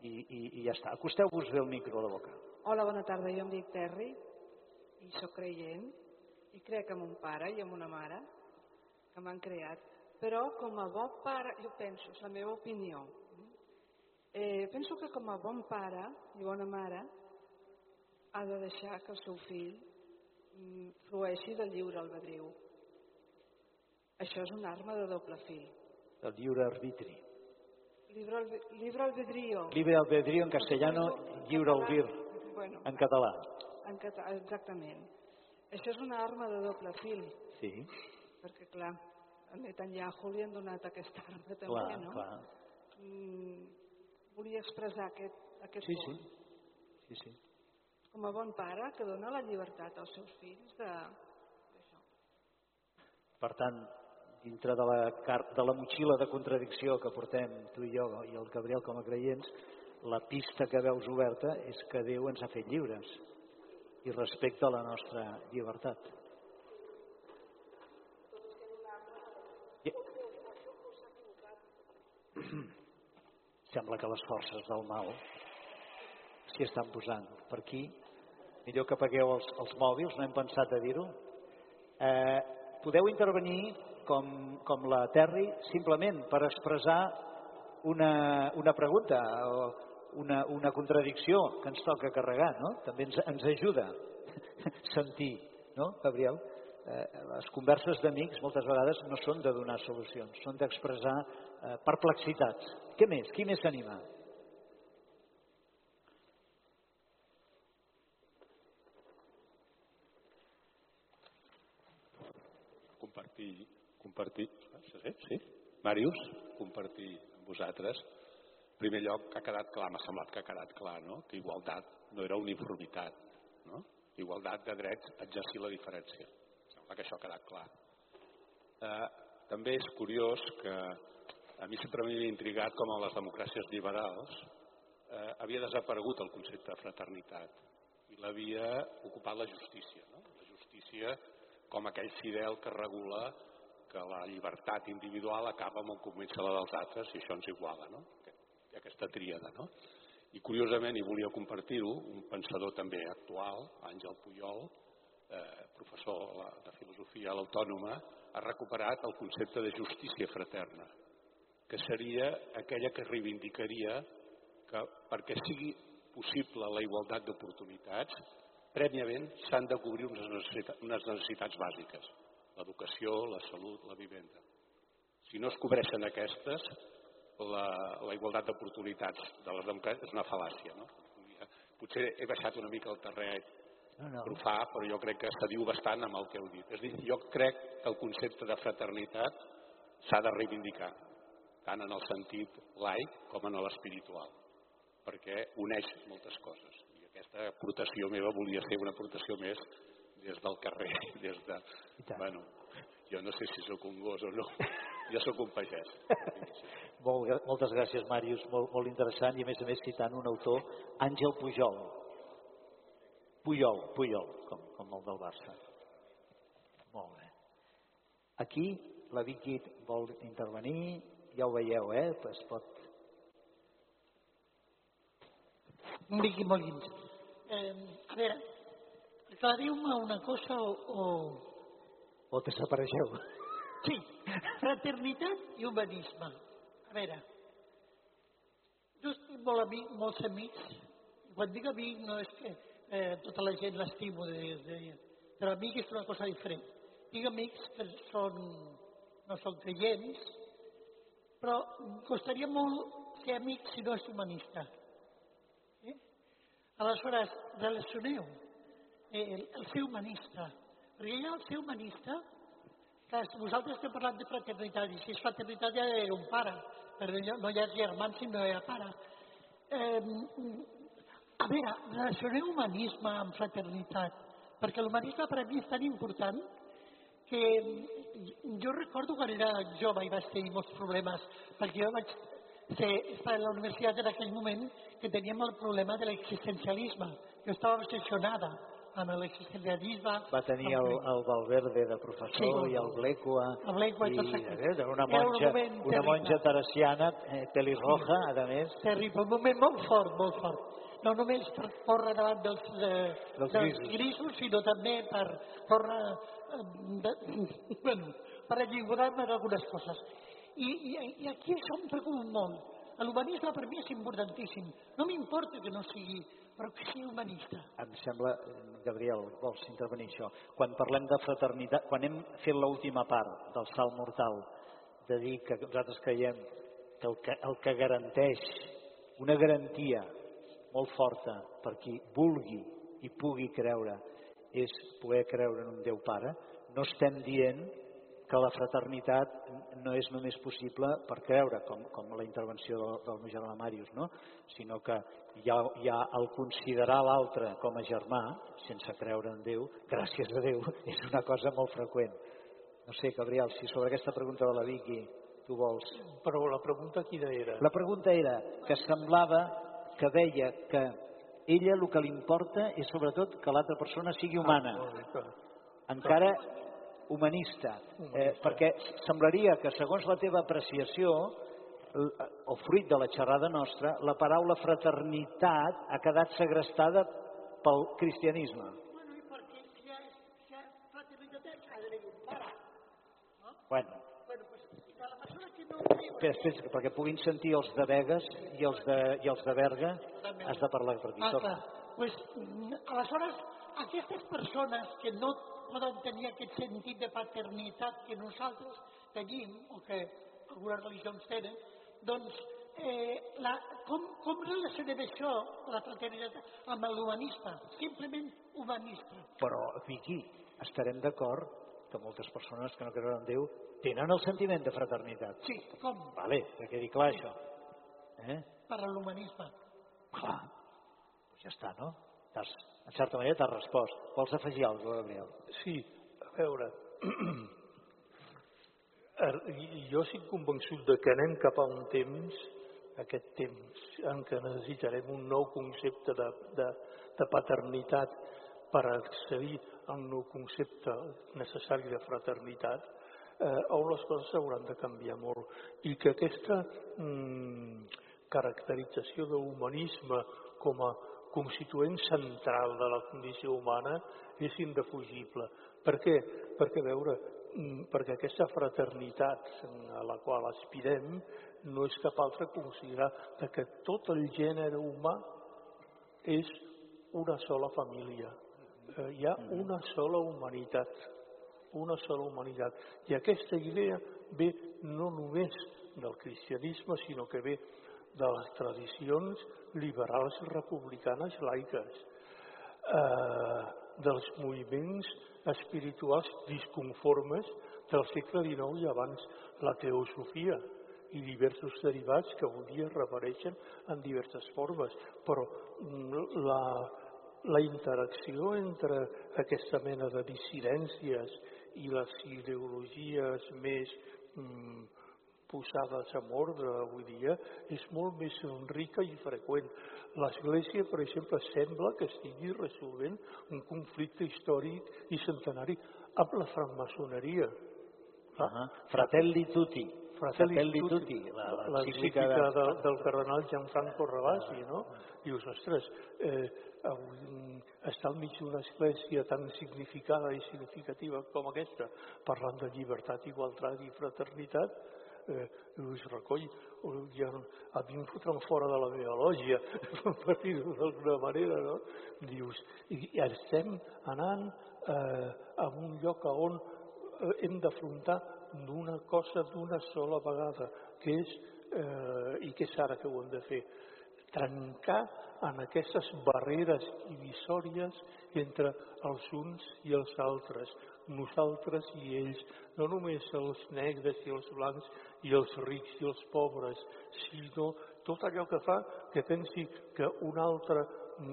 I, i, i ja està. Acosteu-vos bé el micro a la boca. Hola, bona tarda. Jo em dic Terri i sóc creient i crec en un pare i en una mare que m'han creat. Però com a bon pare, jo penso, és la meva opinió, eh, penso que com a bon pare i bona mare ha de deixar que el seu fill mm, flueixi del lliure albedriu. Això és una arma de doble fil. El lliure arbitri. Libre albedrío. Libre albedrío en castellano, lliure albir Bueno, en català. en català, exactament. Això és una arma de doble fil. Sí, perquè clar, a Netanyahu li han donat aquesta arma també, clar, no? clar. Mm, volia expressar aquest, aquest Sí, punt. sí. Sí, sí. Com a bon pare que dona la llibertat als seus fills de... Per tant, dintre de la, de la motxilla de contradicció que portem tu i jo i el Gabriel com a creients, la pista que veus oberta és que Déu ens ha fet lliures i respecta la nostra llibertat. *clears throat* Sembla que les forces del mal s'hi estan posant per aquí. Millor que apagueu els, els mòbils, no hem pensat a dir-ho. Eh, podeu intervenir com, com la Terri simplement per expressar una, una pregunta o una, una contradicció que ens toca carregar, no? També ens, ens ajuda *laughs* sentir, no, Gabriel? Eh, les converses d'amics moltes vegades no són de donar solucions, són d'expressar eh, perplexitats. Què més? Qui més s'anima? Compartir, sí, Màrius, compartir amb vosaltres En primer lloc, ha quedat clar, m'ha semblat que ha quedat clar, no? que igualtat no era uniformitat. No? Igualtat de drets a exercir la diferència. Sembla que això ha quedat clar. Eh, també és curiós que a mi sempre m'havia intrigat com a les democràcies liberals eh, havia desaparegut el concepte de fraternitat i l'havia ocupat la justícia. No? La justícia com aquell fidel que regula que la llibertat individual acaba amb on comença la dels altres i això ens iguala. No? Aquesta tríada. No? I curiosament, i volia compartir-ho, un pensador també actual, Àngel Puyol, eh, professor de filosofia a l'Autònoma, ha recuperat el concepte de justícia fraterna, que seria aquella que reivindicaria que perquè sigui possible la igualtat d'oportunitats, prèviament s'han de cobrir unes necessitats, unes necessitats bàsiques, l'educació, la salut, la vivenda. Si no es cobreixen aquestes, la, la igualtat d'oportunitats de les democràcies és una fal·làcia. No? Potser he baixat una mica el terreny no, no. profà, però jo crec que se diu bastant amb el que heu dit. És dir, jo crec que el concepte de fraternitat s'ha de reivindicar, tant en el sentit laic com en l'espiritual, perquè uneix moltes coses. I aquesta aportació meva volia ser una aportació més des del carrer, *laughs* des de... Bueno, jo no sé si sóc un gos o no, jo sóc un pagès. *laughs* Molt, moltes gràcies, Màrius, molt, molt interessant i a més a més citant un autor, Àngel Pujol, Puyol, Puyol, com, com el del Barça. Molt bé. Aquí la Vicky vol intervenir, ja ho veieu, eh? Es pot... Vicky Molins. Eh, a veure, aclariu-me una cosa o... o... O desapareixeu. Sí, fraternitat i humanisme. A veure, jo estic molt amic, molts amics, i quan dic amic no és que eh, tota la gent l'estimo, de, de, però amic és una cosa diferent. Tinc amics que són, no són creients, però costaria molt ser amic si no és humanista. Eh? Aleshores, relacioneu el, el ser humanista, perquè hi ha el ser humanista que vosaltres esteu parlant de fraternitat, i si és fraternitat ja hi un pare, però no hi ha germans si no hi ha pare. Eh, a veure, relacionem humanisme amb fraternitat, perquè l'humanisme per a mi és tan important que jo recordo quan era jove i vaig tenir molts problemes, perquè jo vaig ser, estar a la universitat en aquell moment que teníem el problema de l'existencialisme. Jo estava obsessionada amb l'existencialisme. Va tenir el, el Valverde de professor sí, i el Blecua. El Blecua i, i eh, una monja, un una monja teresiana, eh, pelirroja, sí. a més. Terrible, un moment molt fort, molt fort no només per córrer davant dels, de, dels, dels grisos. grisos, sinó també per córrer, eh, de, *laughs* bueno, per alliberar-me d'algunes coses. I, i, I aquí això em preocupa molt. L'humanisme per mi és importantíssim. No m'importa que no sigui, però humanista. Em sembla, Gabriel, vols intervenir això? Quan parlem de fraternitat, quan hem fet l'última part del salt mortal, de dir que nosaltres creiem que el que, el que garanteix una garantia molt forta per qui vulgui i pugui creure és poder creure en un Déu Pare, no estem dient que la fraternitat no és només possible per creure, com, com la intervenció del, del meu germà Màrius, no? sinó que hi ha, hi ha el considerar l'altre com a germà, sense creure en Déu, gràcies a Déu, *laughs* és una cosa molt freqüent. No sé, Gabriel, si sobre aquesta pregunta de la Vicky tu vols... Però la pregunta quina era? La pregunta era que semblava que deia que ella el que li importa és sobretot que l'altra persona sigui humana. Ah, Encara humanista. Eh, perquè semblaria que segons la teva apreciació o fruit de la xerrada nostra, la paraula fraternitat ha quedat segrestada pel cristianisme. Bueno, i perquè si hi ha, si hi ha fraternitat ha d'haver un pare. No? Bueno, Espera, espera, perquè puguin sentir els de Vegas i els de, i els de Berga, has de parlar per aquí. Ah, clar. Pues, aleshores, aquestes persones que no poden tenir aquest sentit de paternitat que nosaltres tenim, o que algunes religions tenen, doncs eh, la, com, com relacionem això, la fraternitat, amb l'humanisme? Simplement humanista. Però, Vicky, estarem d'acord que moltes persones que no creuen en Déu tenen el sentiment de fraternitat. Sí, com? Vale, que quedi clar això. Eh? per a l'humanisme. Clar, ja està, no? T'has, en certa manera t'has respost. Vols afegir alguna cosa, Gabriel? Sí, a veure, *clears throat* eh, jo estic convençut de que anem cap a un temps, aquest temps en què necessitarem un nou concepte de, de, de paternitat per accedir al nou concepte necessari de fraternitat, eh, on les coses s'hauran de canviar molt i que aquesta mm, caracterització d'humanisme com a constituent central de la condició humana és indefugible. Per què? Perquè, veure, mm, perquè aquesta fraternitat a la qual aspirem no és cap altra que considerar que tot el gènere humà és una sola família. Eh, hi ha una sola humanitat, una sola humanitat. I aquesta idea ve no només del cristianisme, sinó que ve de les tradicions liberals republicanes laiques, eh, dels moviments espirituals disconformes del segle XIX i abans la teosofia i diversos derivats que avui dia repareixen en diverses formes, però mm, la, la interacció entre aquesta mena de dissidències i les ideologies més mm, posades en ordre avui dia és molt més rica i freqüent. L'Església, per exemple, sembla que estigui resolvent un conflicte històric i centenari amb la francmaçoneria. Uh -huh. Fratelli tutti. Fratelli, Fratelli tutti, tutti, la- l'encíclica de- de, del cardenal Gianfranco Ravasi, no? Dius, ostres, eh, avui estar al mig d'una església tan significada i significativa com aquesta, parlant de llibertat, igualtat i fraternitat, eh, Lluís Recoll, ja, a mi em fotran fora de la meva lògia, *laughs* per dir-ho d'alguna manera, no? Dius, i, i estem anant eh, a un lloc on eh, hem d'afrontar d'una cosa d'una sola vegada, que és, eh, i que és ara que ho hem de fer, trencar en aquestes barreres divisòries entre els uns i els altres, nosaltres i ells, no només els negres i els blancs i els rics i els pobres, sinó tot allò que fa que pensi que un altre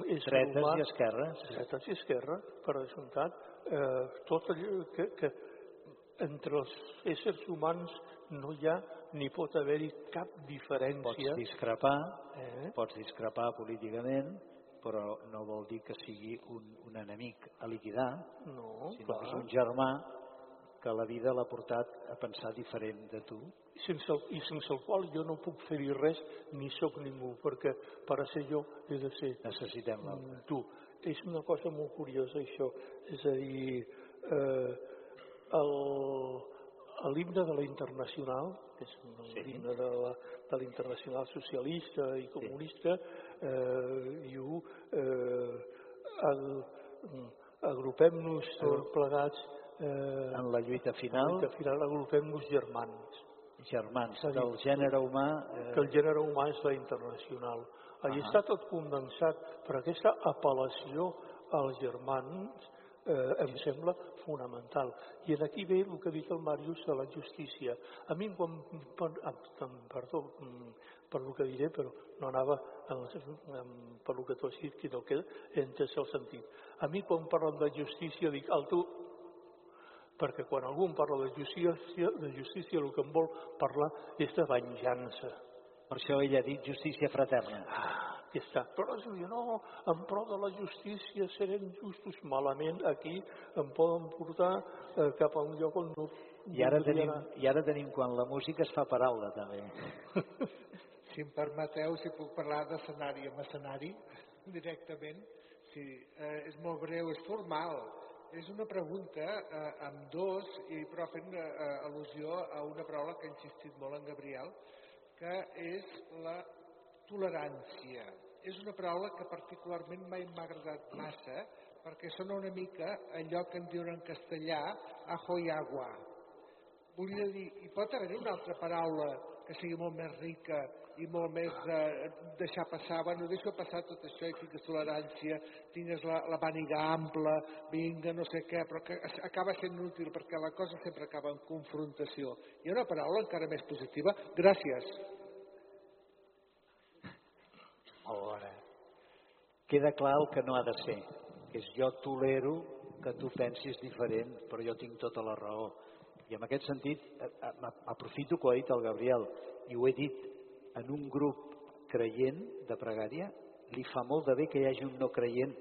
és Dretes humà, i esquerres. dretes i esquerra, per descomptat, eh, tot allò que, que entre els éssers humans no hi ha ni pot haver-hi cap Pots diferència. discrepar, Eh? pots discrepar políticament, però no vol dir que sigui un, un enemic a liquidar, No, sinó clar. que és un germà que la vida l'ha portat a pensar diferent de tu. sense el, i sense el qual jo no puc fer-hi res ni sóc ningú, perquè per a ser jo he de ser Necessitem l'altre. tu. És una cosa molt curiosa això, és a dir, eh, l'himne de la Internacional, que és Sí. l'himne de la, de la Internacional Socialista i Comunista, eh, diu eh, el, agrupem-nos tots plegats eh, En la lluita final, que al final agrupem-nos germans. germans dir, del gènere humà, que eh, el gènere humà és la internacional. Allí Ahà. està tot condensat, però aquesta apel·lació als germans eh, em sembla fonamental. I en aquí ve el que ha dit el Màrius de la justícia. A mi, quan, per, ah, perdó mm, per el que diré, però no anava per el que tu has dit, que he entès el sentit. A mi, quan parlen de justícia, dic, alto, perquè quan algú em parla de justícia, de justícia el que em vol parlar és de venjança. per això ella ha dit justícia fraterna. Ah, aquí està. Però es diu, no, en pro de la justícia serem justos. Malament aquí em poden portar eh, cap a un lloc on no I ara, tenim. I ara tenim quan la música es fa paraula, també. *laughs* Si em permeteu, si puc parlar d'escenari amb escenari directament. Sí, eh, és molt breu, és formal. És una pregunta eh, amb dos, i però fent eh, al·lusió a una paraula que ha insistit molt en Gabriel, que és la tolerància. És una paraula que particularment mai m'ha agradat massa, perquè sona una mica allò que en diuen en castellà ajo y agua. Volia dir, hi pot haver una altra paraula que sigui molt més rica i molt més eh, deixar passar, bueno, deixo passar tot això i fiques tolerància, tingues la, la màniga ampla, vinga, no sé què, però que acaba sent útil perquè la cosa sempre acaba en confrontació. Ha una paraula encara més positiva? Gràcies. Bona. Queda clar el que no ha de ser, que és jo tolero que tu pensis diferent, però jo tinc tota la raó. I en aquest sentit, aprofito que ho ha dit el Gabriel, i ho he dit, en un grup creient de pregària, li fa molt de bé que hi hagi un no creient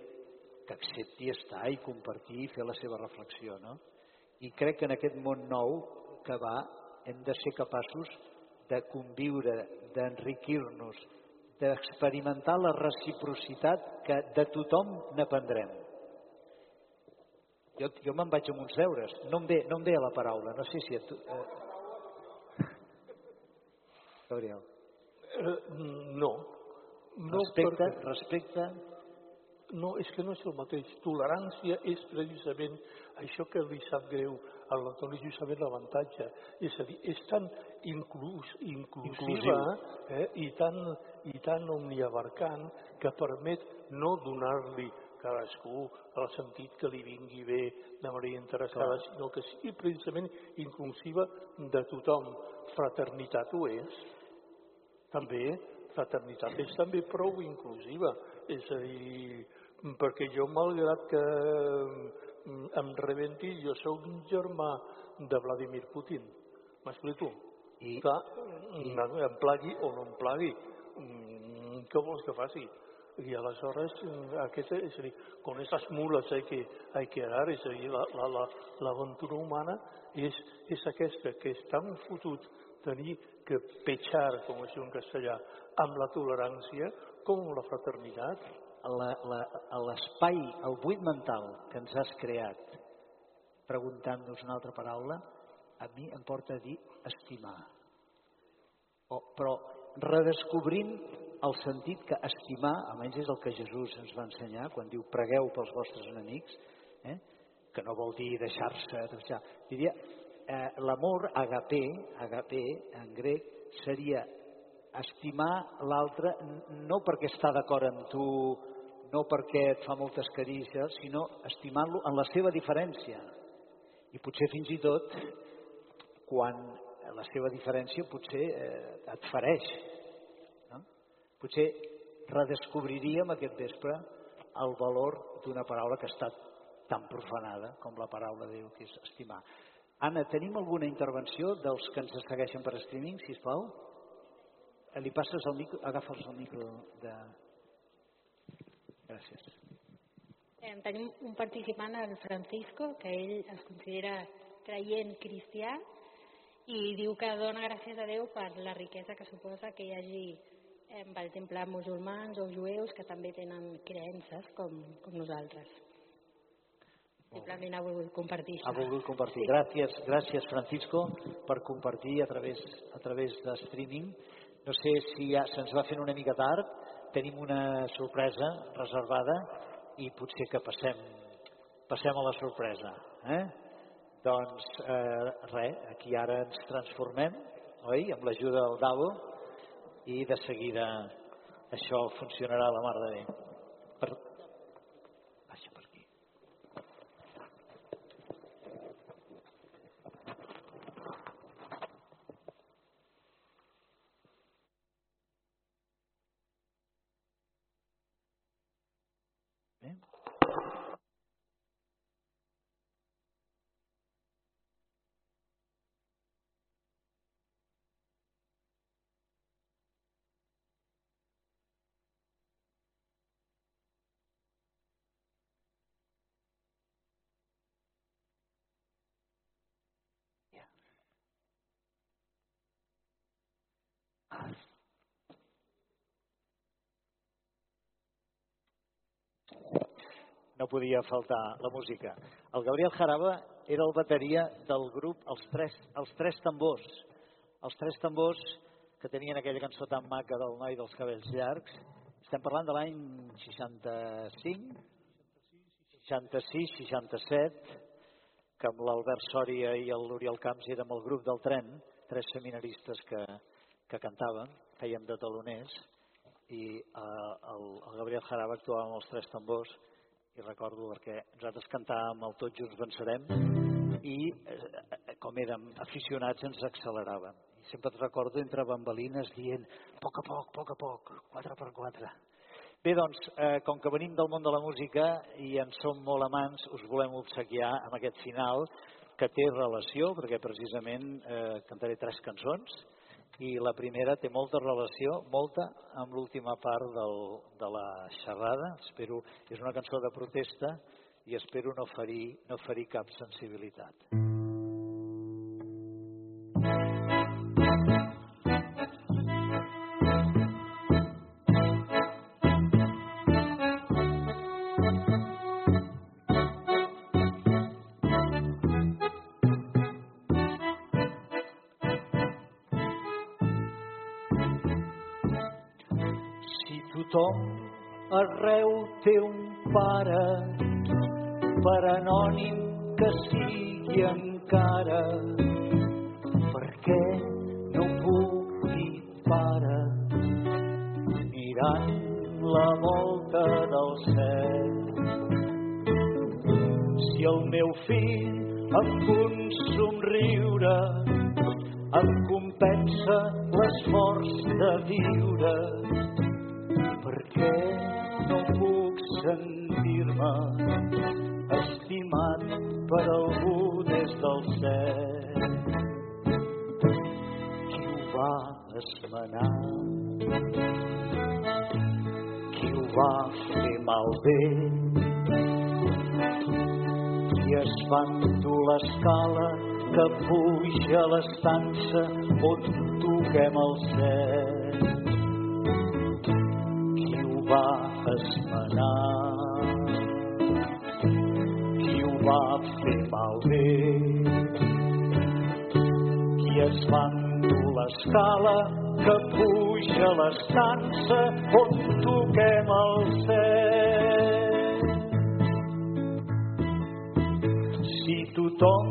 que accepti estar i compartir i fer la seva reflexió, no? I crec que en aquest món nou que va hem de ser capaços de conviure, d'enriquir-nos, d'experimentar la reciprocitat que de tothom n'aprendrem. Jo, jo me'n vaig amb uns deures. No em, ve, no em ve a la paraula. No sé si... Tu, eh... Gabriel. Eh, no. no respecte, perquè... respecte... No, és que no és el mateix. Tolerància és precisament això que li sap greu a l'Antoni justament l'avantatge. És a dir, és tan inclus, inclusiva eh, i, tan, i tan omniabarcant que permet no donar-li cadascú el sentit que li vingui bé de manera interessada, Clar. sinó que sigui precisament inclusiva de tothom. Fraternitat ho és. També, fraternitat és també prou inclusiva. És a dir, perquè jo, malgrat que mm, em rebenti, jo sóc un germà de Vladimir Putin. M'explico? I, Clar, i... em plagui o no em plagui. Mm, què vols que faci? Y aleshores, aquest, és a dir, con esas mulas hay que, hay que arar, és a dir, l'aventura la, la, humana és, és aquesta, que és tan fotut tenir que petxar, com es diu en castellà, amb la tolerància com amb la fraternitat l'espai, el buit mental que ens has creat preguntant-nos una altra paraula, a mi em porta a dir estimar. O, però redescobrint el sentit que estimar, almenys és el que Jesús ens va ensenyar quan diu pregueu pels vostres enemics, eh? que no vol dir deixar-se, deixar. diria eh, l'amor agapé, agapé en grec seria estimar l'altre no perquè està d'acord amb tu, no perquè et fa moltes carícies, sinó estimar-lo en la seva diferència. I potser fins i tot quan la seva diferència potser eh, et fareix. No? Potser redescobriríem aquest vespre el valor d'una paraula que ha estat tan profanada com la paraula de Déu, que és estimar. Anna, tenim alguna intervenció dels que ens segueixen per streaming, si plau? Li passes el micro, agafa'ls el micro de, Gràcies. Eh, tenim un participant, el Francisco, que ell es considera creient cristià i diu que dona gràcies a Déu per la riquesa que suposa que hi hagi, per exemple, musulmans o jueus que també tenen creences com, com nosaltres. Simplement ha volgut compartir això. Ha volgut compartir. Gràcies, gràcies Francisco per compartir a través, a través de streaming. No sé si ja se'ns va fent una mica tard, tenim una sorpresa reservada i potser que passem, passem a la sorpresa. Eh? Doncs eh, res, aquí ara ens transformem, oi?, amb l'ajuda del Davo i de seguida això funcionarà a la mar de bé. Per, no podia faltar la música. El Gabriel Jaraba era el bateria del grup Els Tres, els tres Tambors. Els Tres Tambors que tenien aquella cançó tan maca del noi dels cabells llargs. Estem parlant de l'any 65, 66, 67, que amb l'Albert Sòria i l'Oriol Camps érem el grup del tren, tres seminaristes que, que cantaven, fèiem de taloners, i eh, el, el Gabriel Jaraba actuava amb els tres tambors, i recordo perquè nosaltres cantàvem el Tots Junts Vencerem i eh, com érem aficionats ens acceleràvem. I sempre et recordo entre bambalines dient poc a poc, poc a poc, quatre per quatre. Bé, doncs, eh, com que venim del món de la música i en som molt amants, us volem obsequiar amb aquest final que té relació, perquè precisament eh, cantaré tres cançons i la primera té molta relació, molta, amb l'última part del, de la xerrada. Espero, és una cançó de protesta i espero no ferir, no ferir cap sensibilitat. Mm. Tothom arreu té un pare, per anònim que sigui encara, perquè no puc dir pare, mirant la volta del cel. Si el meu fill amb un somriure em compensa l'esforç de viure, esmenar? Qui ho va fer malbé? Qui es va endur l'escala que puja a l'estança on toquem el cel? va esmenar, qui ho va fer malbé, qui es va endur l'escala que puja a l'estança on toquem el cel. Si tothom,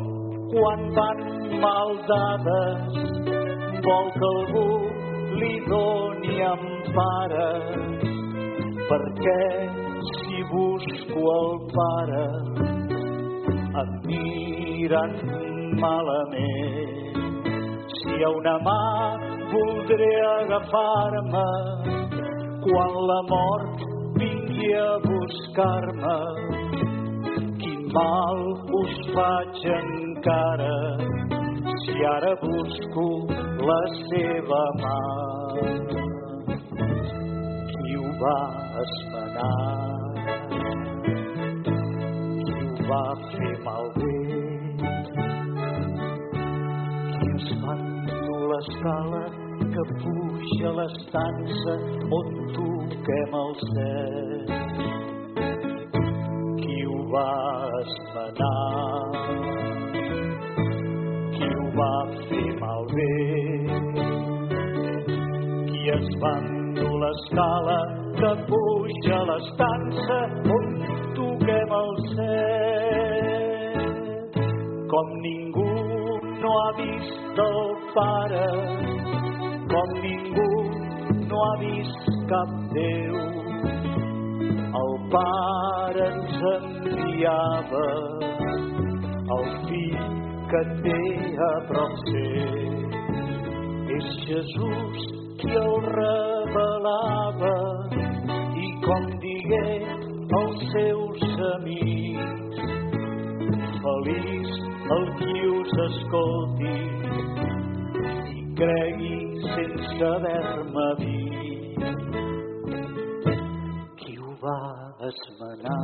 quan van mal dades, vol que algú li doni empara, perquè si busco el pare em miren malament. Si a una mà voldré agafar-me quan la mort vingui a buscar-me, quin mal us faig encara si ara busco la seva mà? Va esmenar, qui ho va fer malbé, qui ens endur l'escala que puja a l'estança on toquem el cel. Qui ho va esmenar, qui ho va fer malbé, qui es va endur l'escala que puja a l'estança on toquem el cel. Com ningú no ha vist el pare, com ningú no ha vist cap Déu, el pare ens enviava el fill que té a prop seu. És Jesús qui el revelava com digué als seus amics. Feliç el qui us escolti i cregui sense haver-me dit. Qui ho va esmenar,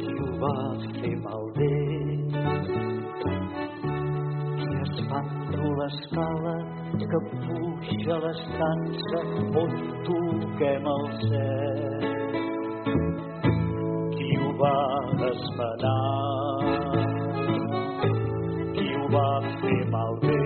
qui ho va fer malbé, qui es va endur l'escala que puja l'estança on toquem el cel. Qui ho va esmenar, qui ho va fer malbé,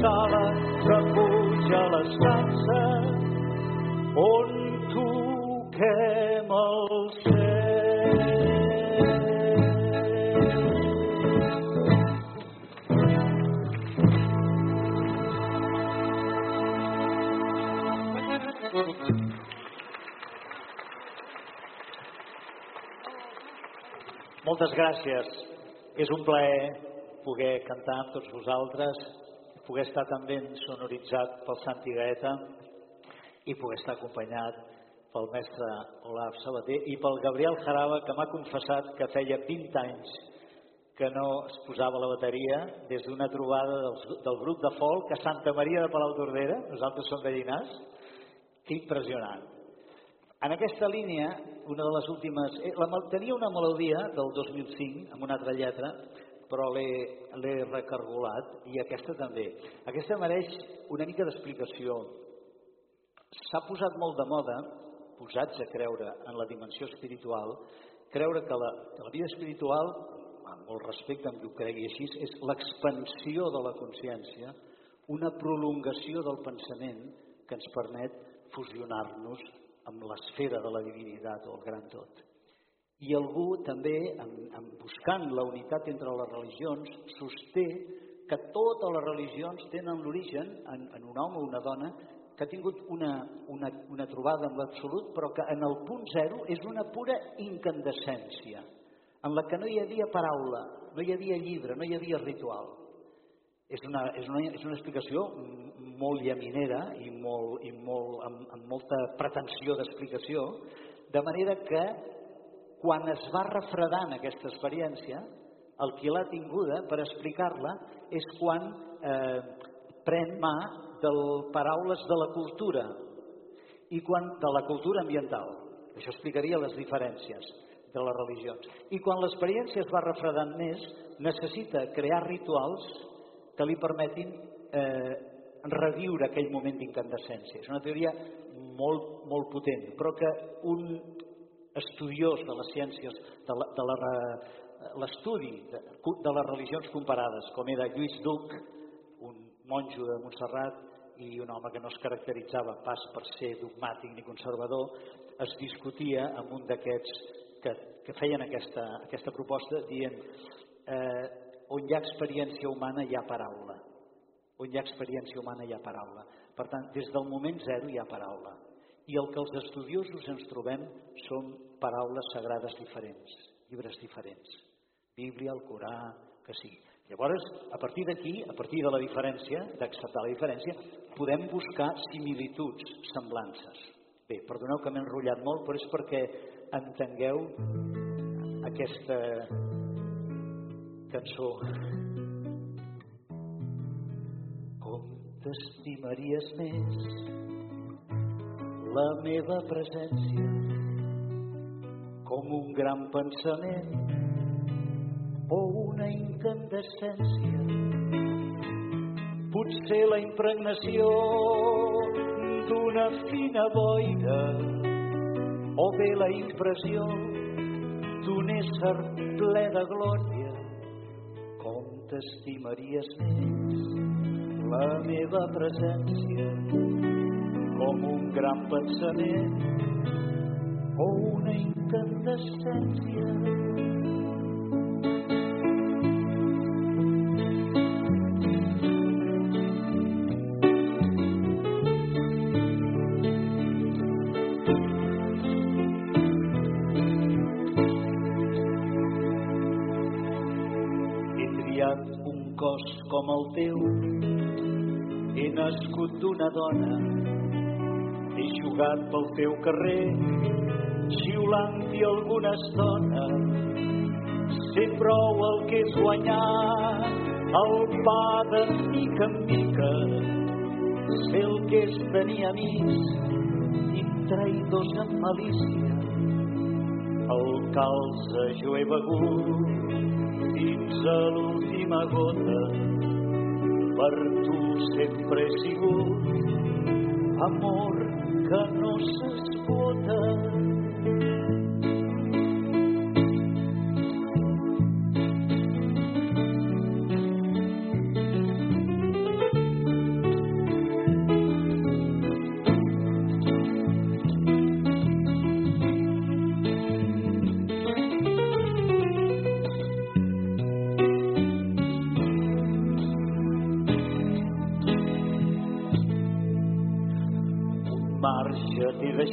sala repuja les taxes on toquem el. Moltes gràcies. És un plaer poder cantar amb tots vosaltres poder estar també sonoritzat pel Santi Gaeta i poder estar acompanyat pel mestre Olaf Sabater i pel Gabriel Jaraba, que m'ha confessat que feia 20 anys que no es posava la bateria des d'una trobada del, del grup de folk a Santa Maria de Palau d'Ordera, nosaltres som veïnars, que impressionant. En aquesta línia, una de les últimes... Eh, la, tenia una melodia del 2005 amb una altra lletra, però l'he recargolat i aquesta també. Aquesta mereix una mica d'explicació. S'ha posat molt de moda, posats a creure en la dimensió espiritual, creure que la, que la vida espiritual, amb molt respecte amb qui ho cregui així, és l'expansió de la consciència, una prolongació del pensament que ens permet fusionar-nos amb l'esfera de la divinitat o el gran tot. I algú també, en, en buscant la unitat entre les religions, sosté que totes les religions tenen l'origen en, en un home o una dona que ha tingut una, una, una trobada amb l'absolut, però que en el punt zero és una pura incandescència, en la que no hi havia paraula, no hi havia llibre, no hi havia ritual. És una, és una, és una explicació molt llaminera i, molt, i molt, amb, amb molta pretensió d'explicació, de manera que quan es va refredant aquesta experiència, el qui l'ha tinguda per explicar-la és quan eh, pren mà de paraules de la cultura i quan de la cultura ambiental. Això explicaria les diferències de les religions. I quan l'experiència es va refredant més, necessita crear rituals que li permetin eh, reviure aquell moment d'incandescència. És una teoria molt, molt potent, però que un estudiós de les ciències, de la, de l'estudi de, de les religions comparades, com era Lluís Duc, un monjo de Montserrat i un home que no es caracteritzava pas per ser dogmàtic ni conservador, es discutia amb un d'aquests que, que feien aquesta, aquesta proposta dient eh, on hi ha experiència humana hi ha paraula. On hi ha experiència humana hi ha paraula. Per tant, des del moment zero hi ha paraula. I el que els estudiosos ens trobem són paraules sagrades diferents, llibres diferents. Bíblia, el Corà, que sigui. Llavors, a partir d'aquí, a partir de la diferència, d'acceptar la diferència, podem buscar similituds, semblances. Bé, perdoneu que m'he enrotllat molt, però és perquè entengueu aquesta cançó. Com t'estimaries més la meva presència com un gran pensament o una incandescència. Potser la impregnació d'una fina boira o bé la impressió d'un ésser ple de glòria t'estimaries més la meva presència com un gran pensament o una incandescència. com el teu. He nascut d'una dona, jugat pel teu carrer, xiulant-hi alguna estona. Sé prou el que és guanyar el pa de mica en mica. Sé el que és tenir amics i traïdors amb malícia. El calze jo he begut fins a l'última gota per tu sempre he sigut amor que no s'esgota.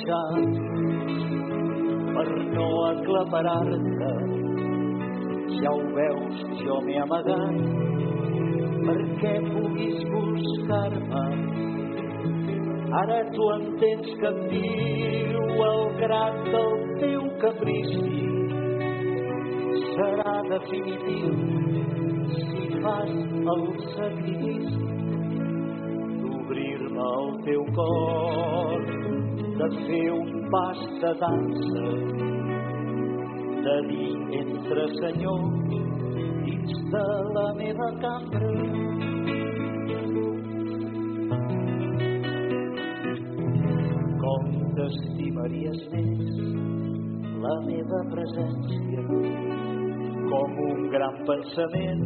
Deixat per no aclaparar-te. Ja ho veus, jo m'he amagat perquè puguis buscar-me. Ara tu entens que em diu el grat del teu caprici. Serà definitiu si fas el sacrifici d'obrir-me el teu cor, de fer un pas de dansa, de dir entre senyor dins de la meva cambra. Com t'estimaries més la meva presència com un gran pensament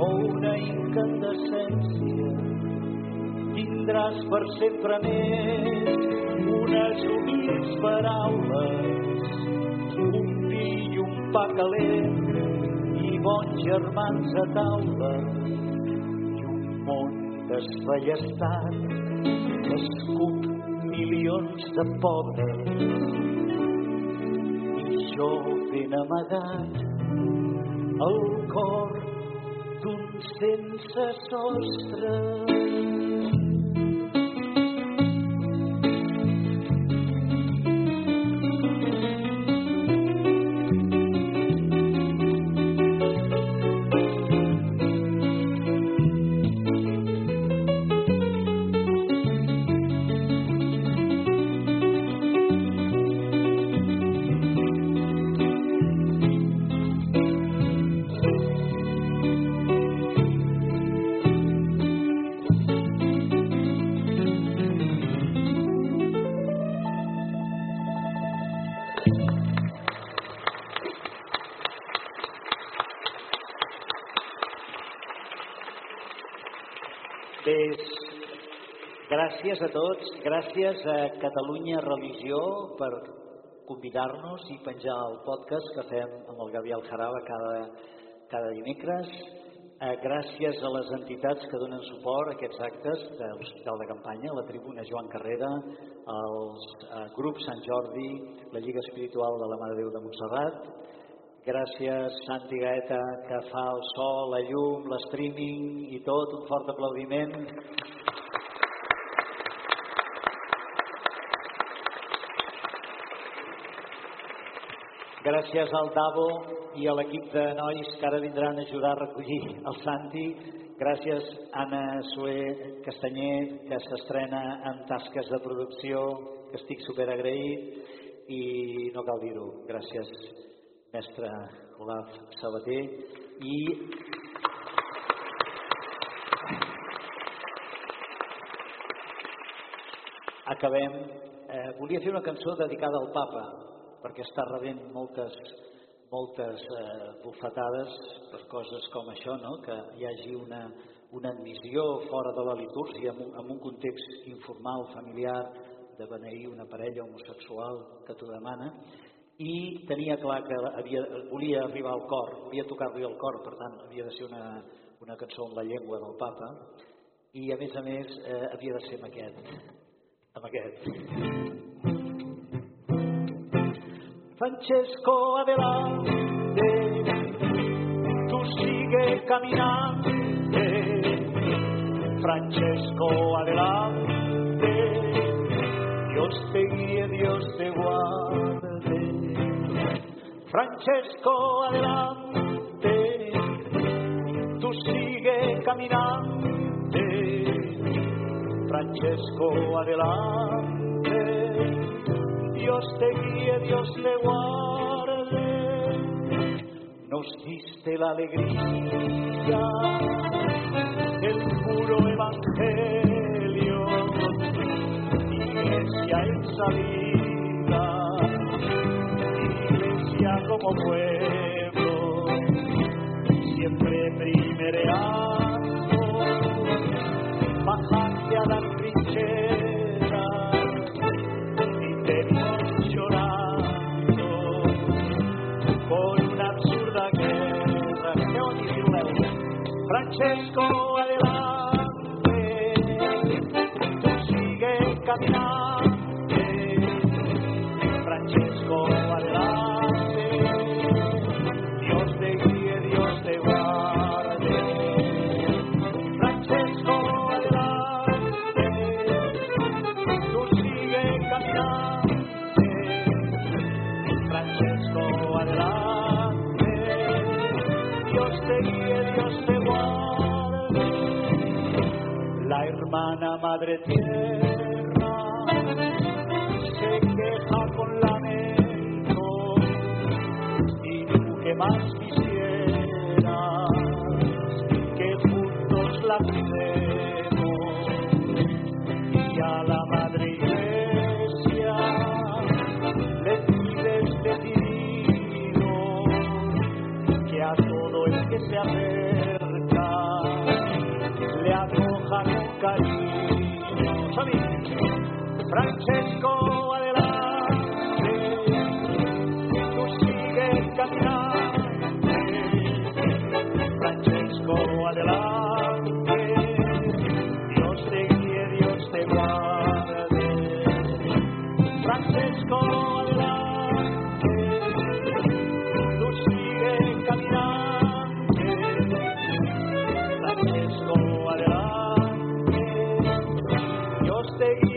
o una incandescència. Tindràs per sempre més unes humils paraules, un vi i un pa calent i bons germans a taula i un món desballestat que escup milions de pobres i jo ben amagat el cor d'un sense sostre. Gràcies a Catalunya Religió per convidar-nos i penjar el podcast que fem amb el Gabriel Jaraba cada, cada dimecres. Eh, gràcies a les entitats que donen suport a aquests actes de l'Hospital de Campanya, la Tribuna Joan Carrera, els eh, grups Sant Jordi, la Lliga Espiritual de la Mare Déu de Montserrat, Gràcies, Santi Gaeta, que fa el so, la llum, l'streaming i tot. Un fort aplaudiment. Gràcies al Davo i a l'equip de nois que ara vindran a ajudar a recollir el Santi. Gràcies, Anna Sué Castanyer, que s'estrena en tasques de producció, que estic superagraït i no cal dir-ho. Gràcies, mestre Olaf Sabater i acabem eh, volia fer una cançó dedicada al papa perquè està rebent moltes moltes eh, bufetades per coses com això no? que hi hagi una, una admissió fora de la litúrgia en un, en un context informal, familiar de beneir una parella homosexual que t'ho demana i tenia clar que havia, volia arribar al cor, volia tocar-li al cor, per tant havia de ser una, una cançó en la llengua del papa i a més a més eh, havia de ser amb aquest, amb aquest. Francesco adelante, tu sigue caminante, Francesco adelante, Dios te guíe, Dios te guarde. Francesco, adelante, tú sigue caminante. Francesco, adelante, Dios te guíe, Dios te guarde. Nos diste la alegría del puro evangelio, iglesia en salida como pueblo, siempre primereando, Francesco, adelante, tú sigue caminando. Francesco, Buena madre tierra se queja con la lamento y tú que más Francisco adelante, tú sigues caminando, Francisco adelante, Dios te guíe, Dios te guarde, Francisco adelante, tú sigues caminando, Francisco adelante, Dios te guíe.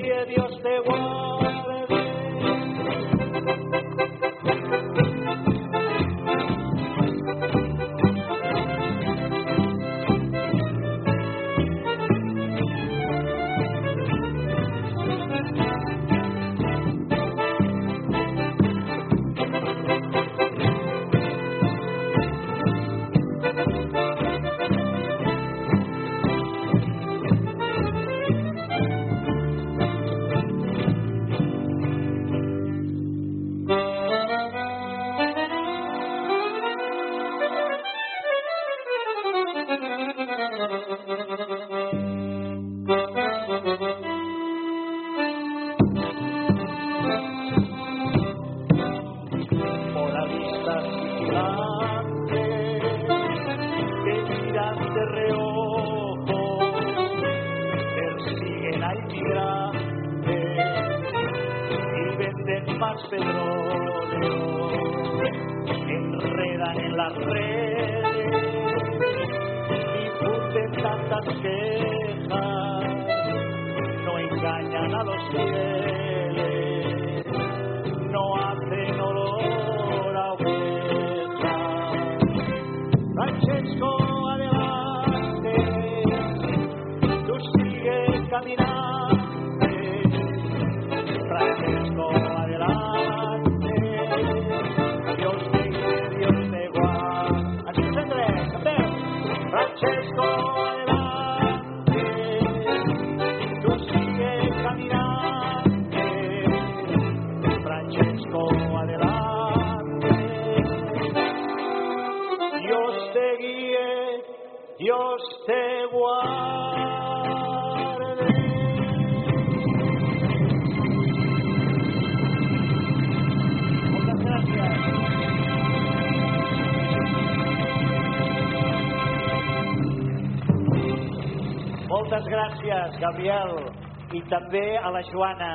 Gabriel i també a la Joana,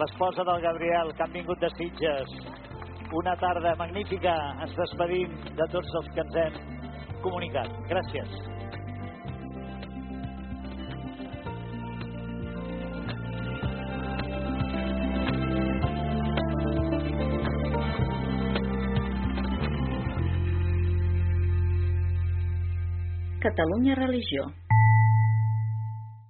l'esposa del Gabriel, que han vingut de Sitges. Una tarda magnífica. Ens despedim de tots els que ens hem comunicat. Gràcies. Catalunya Religió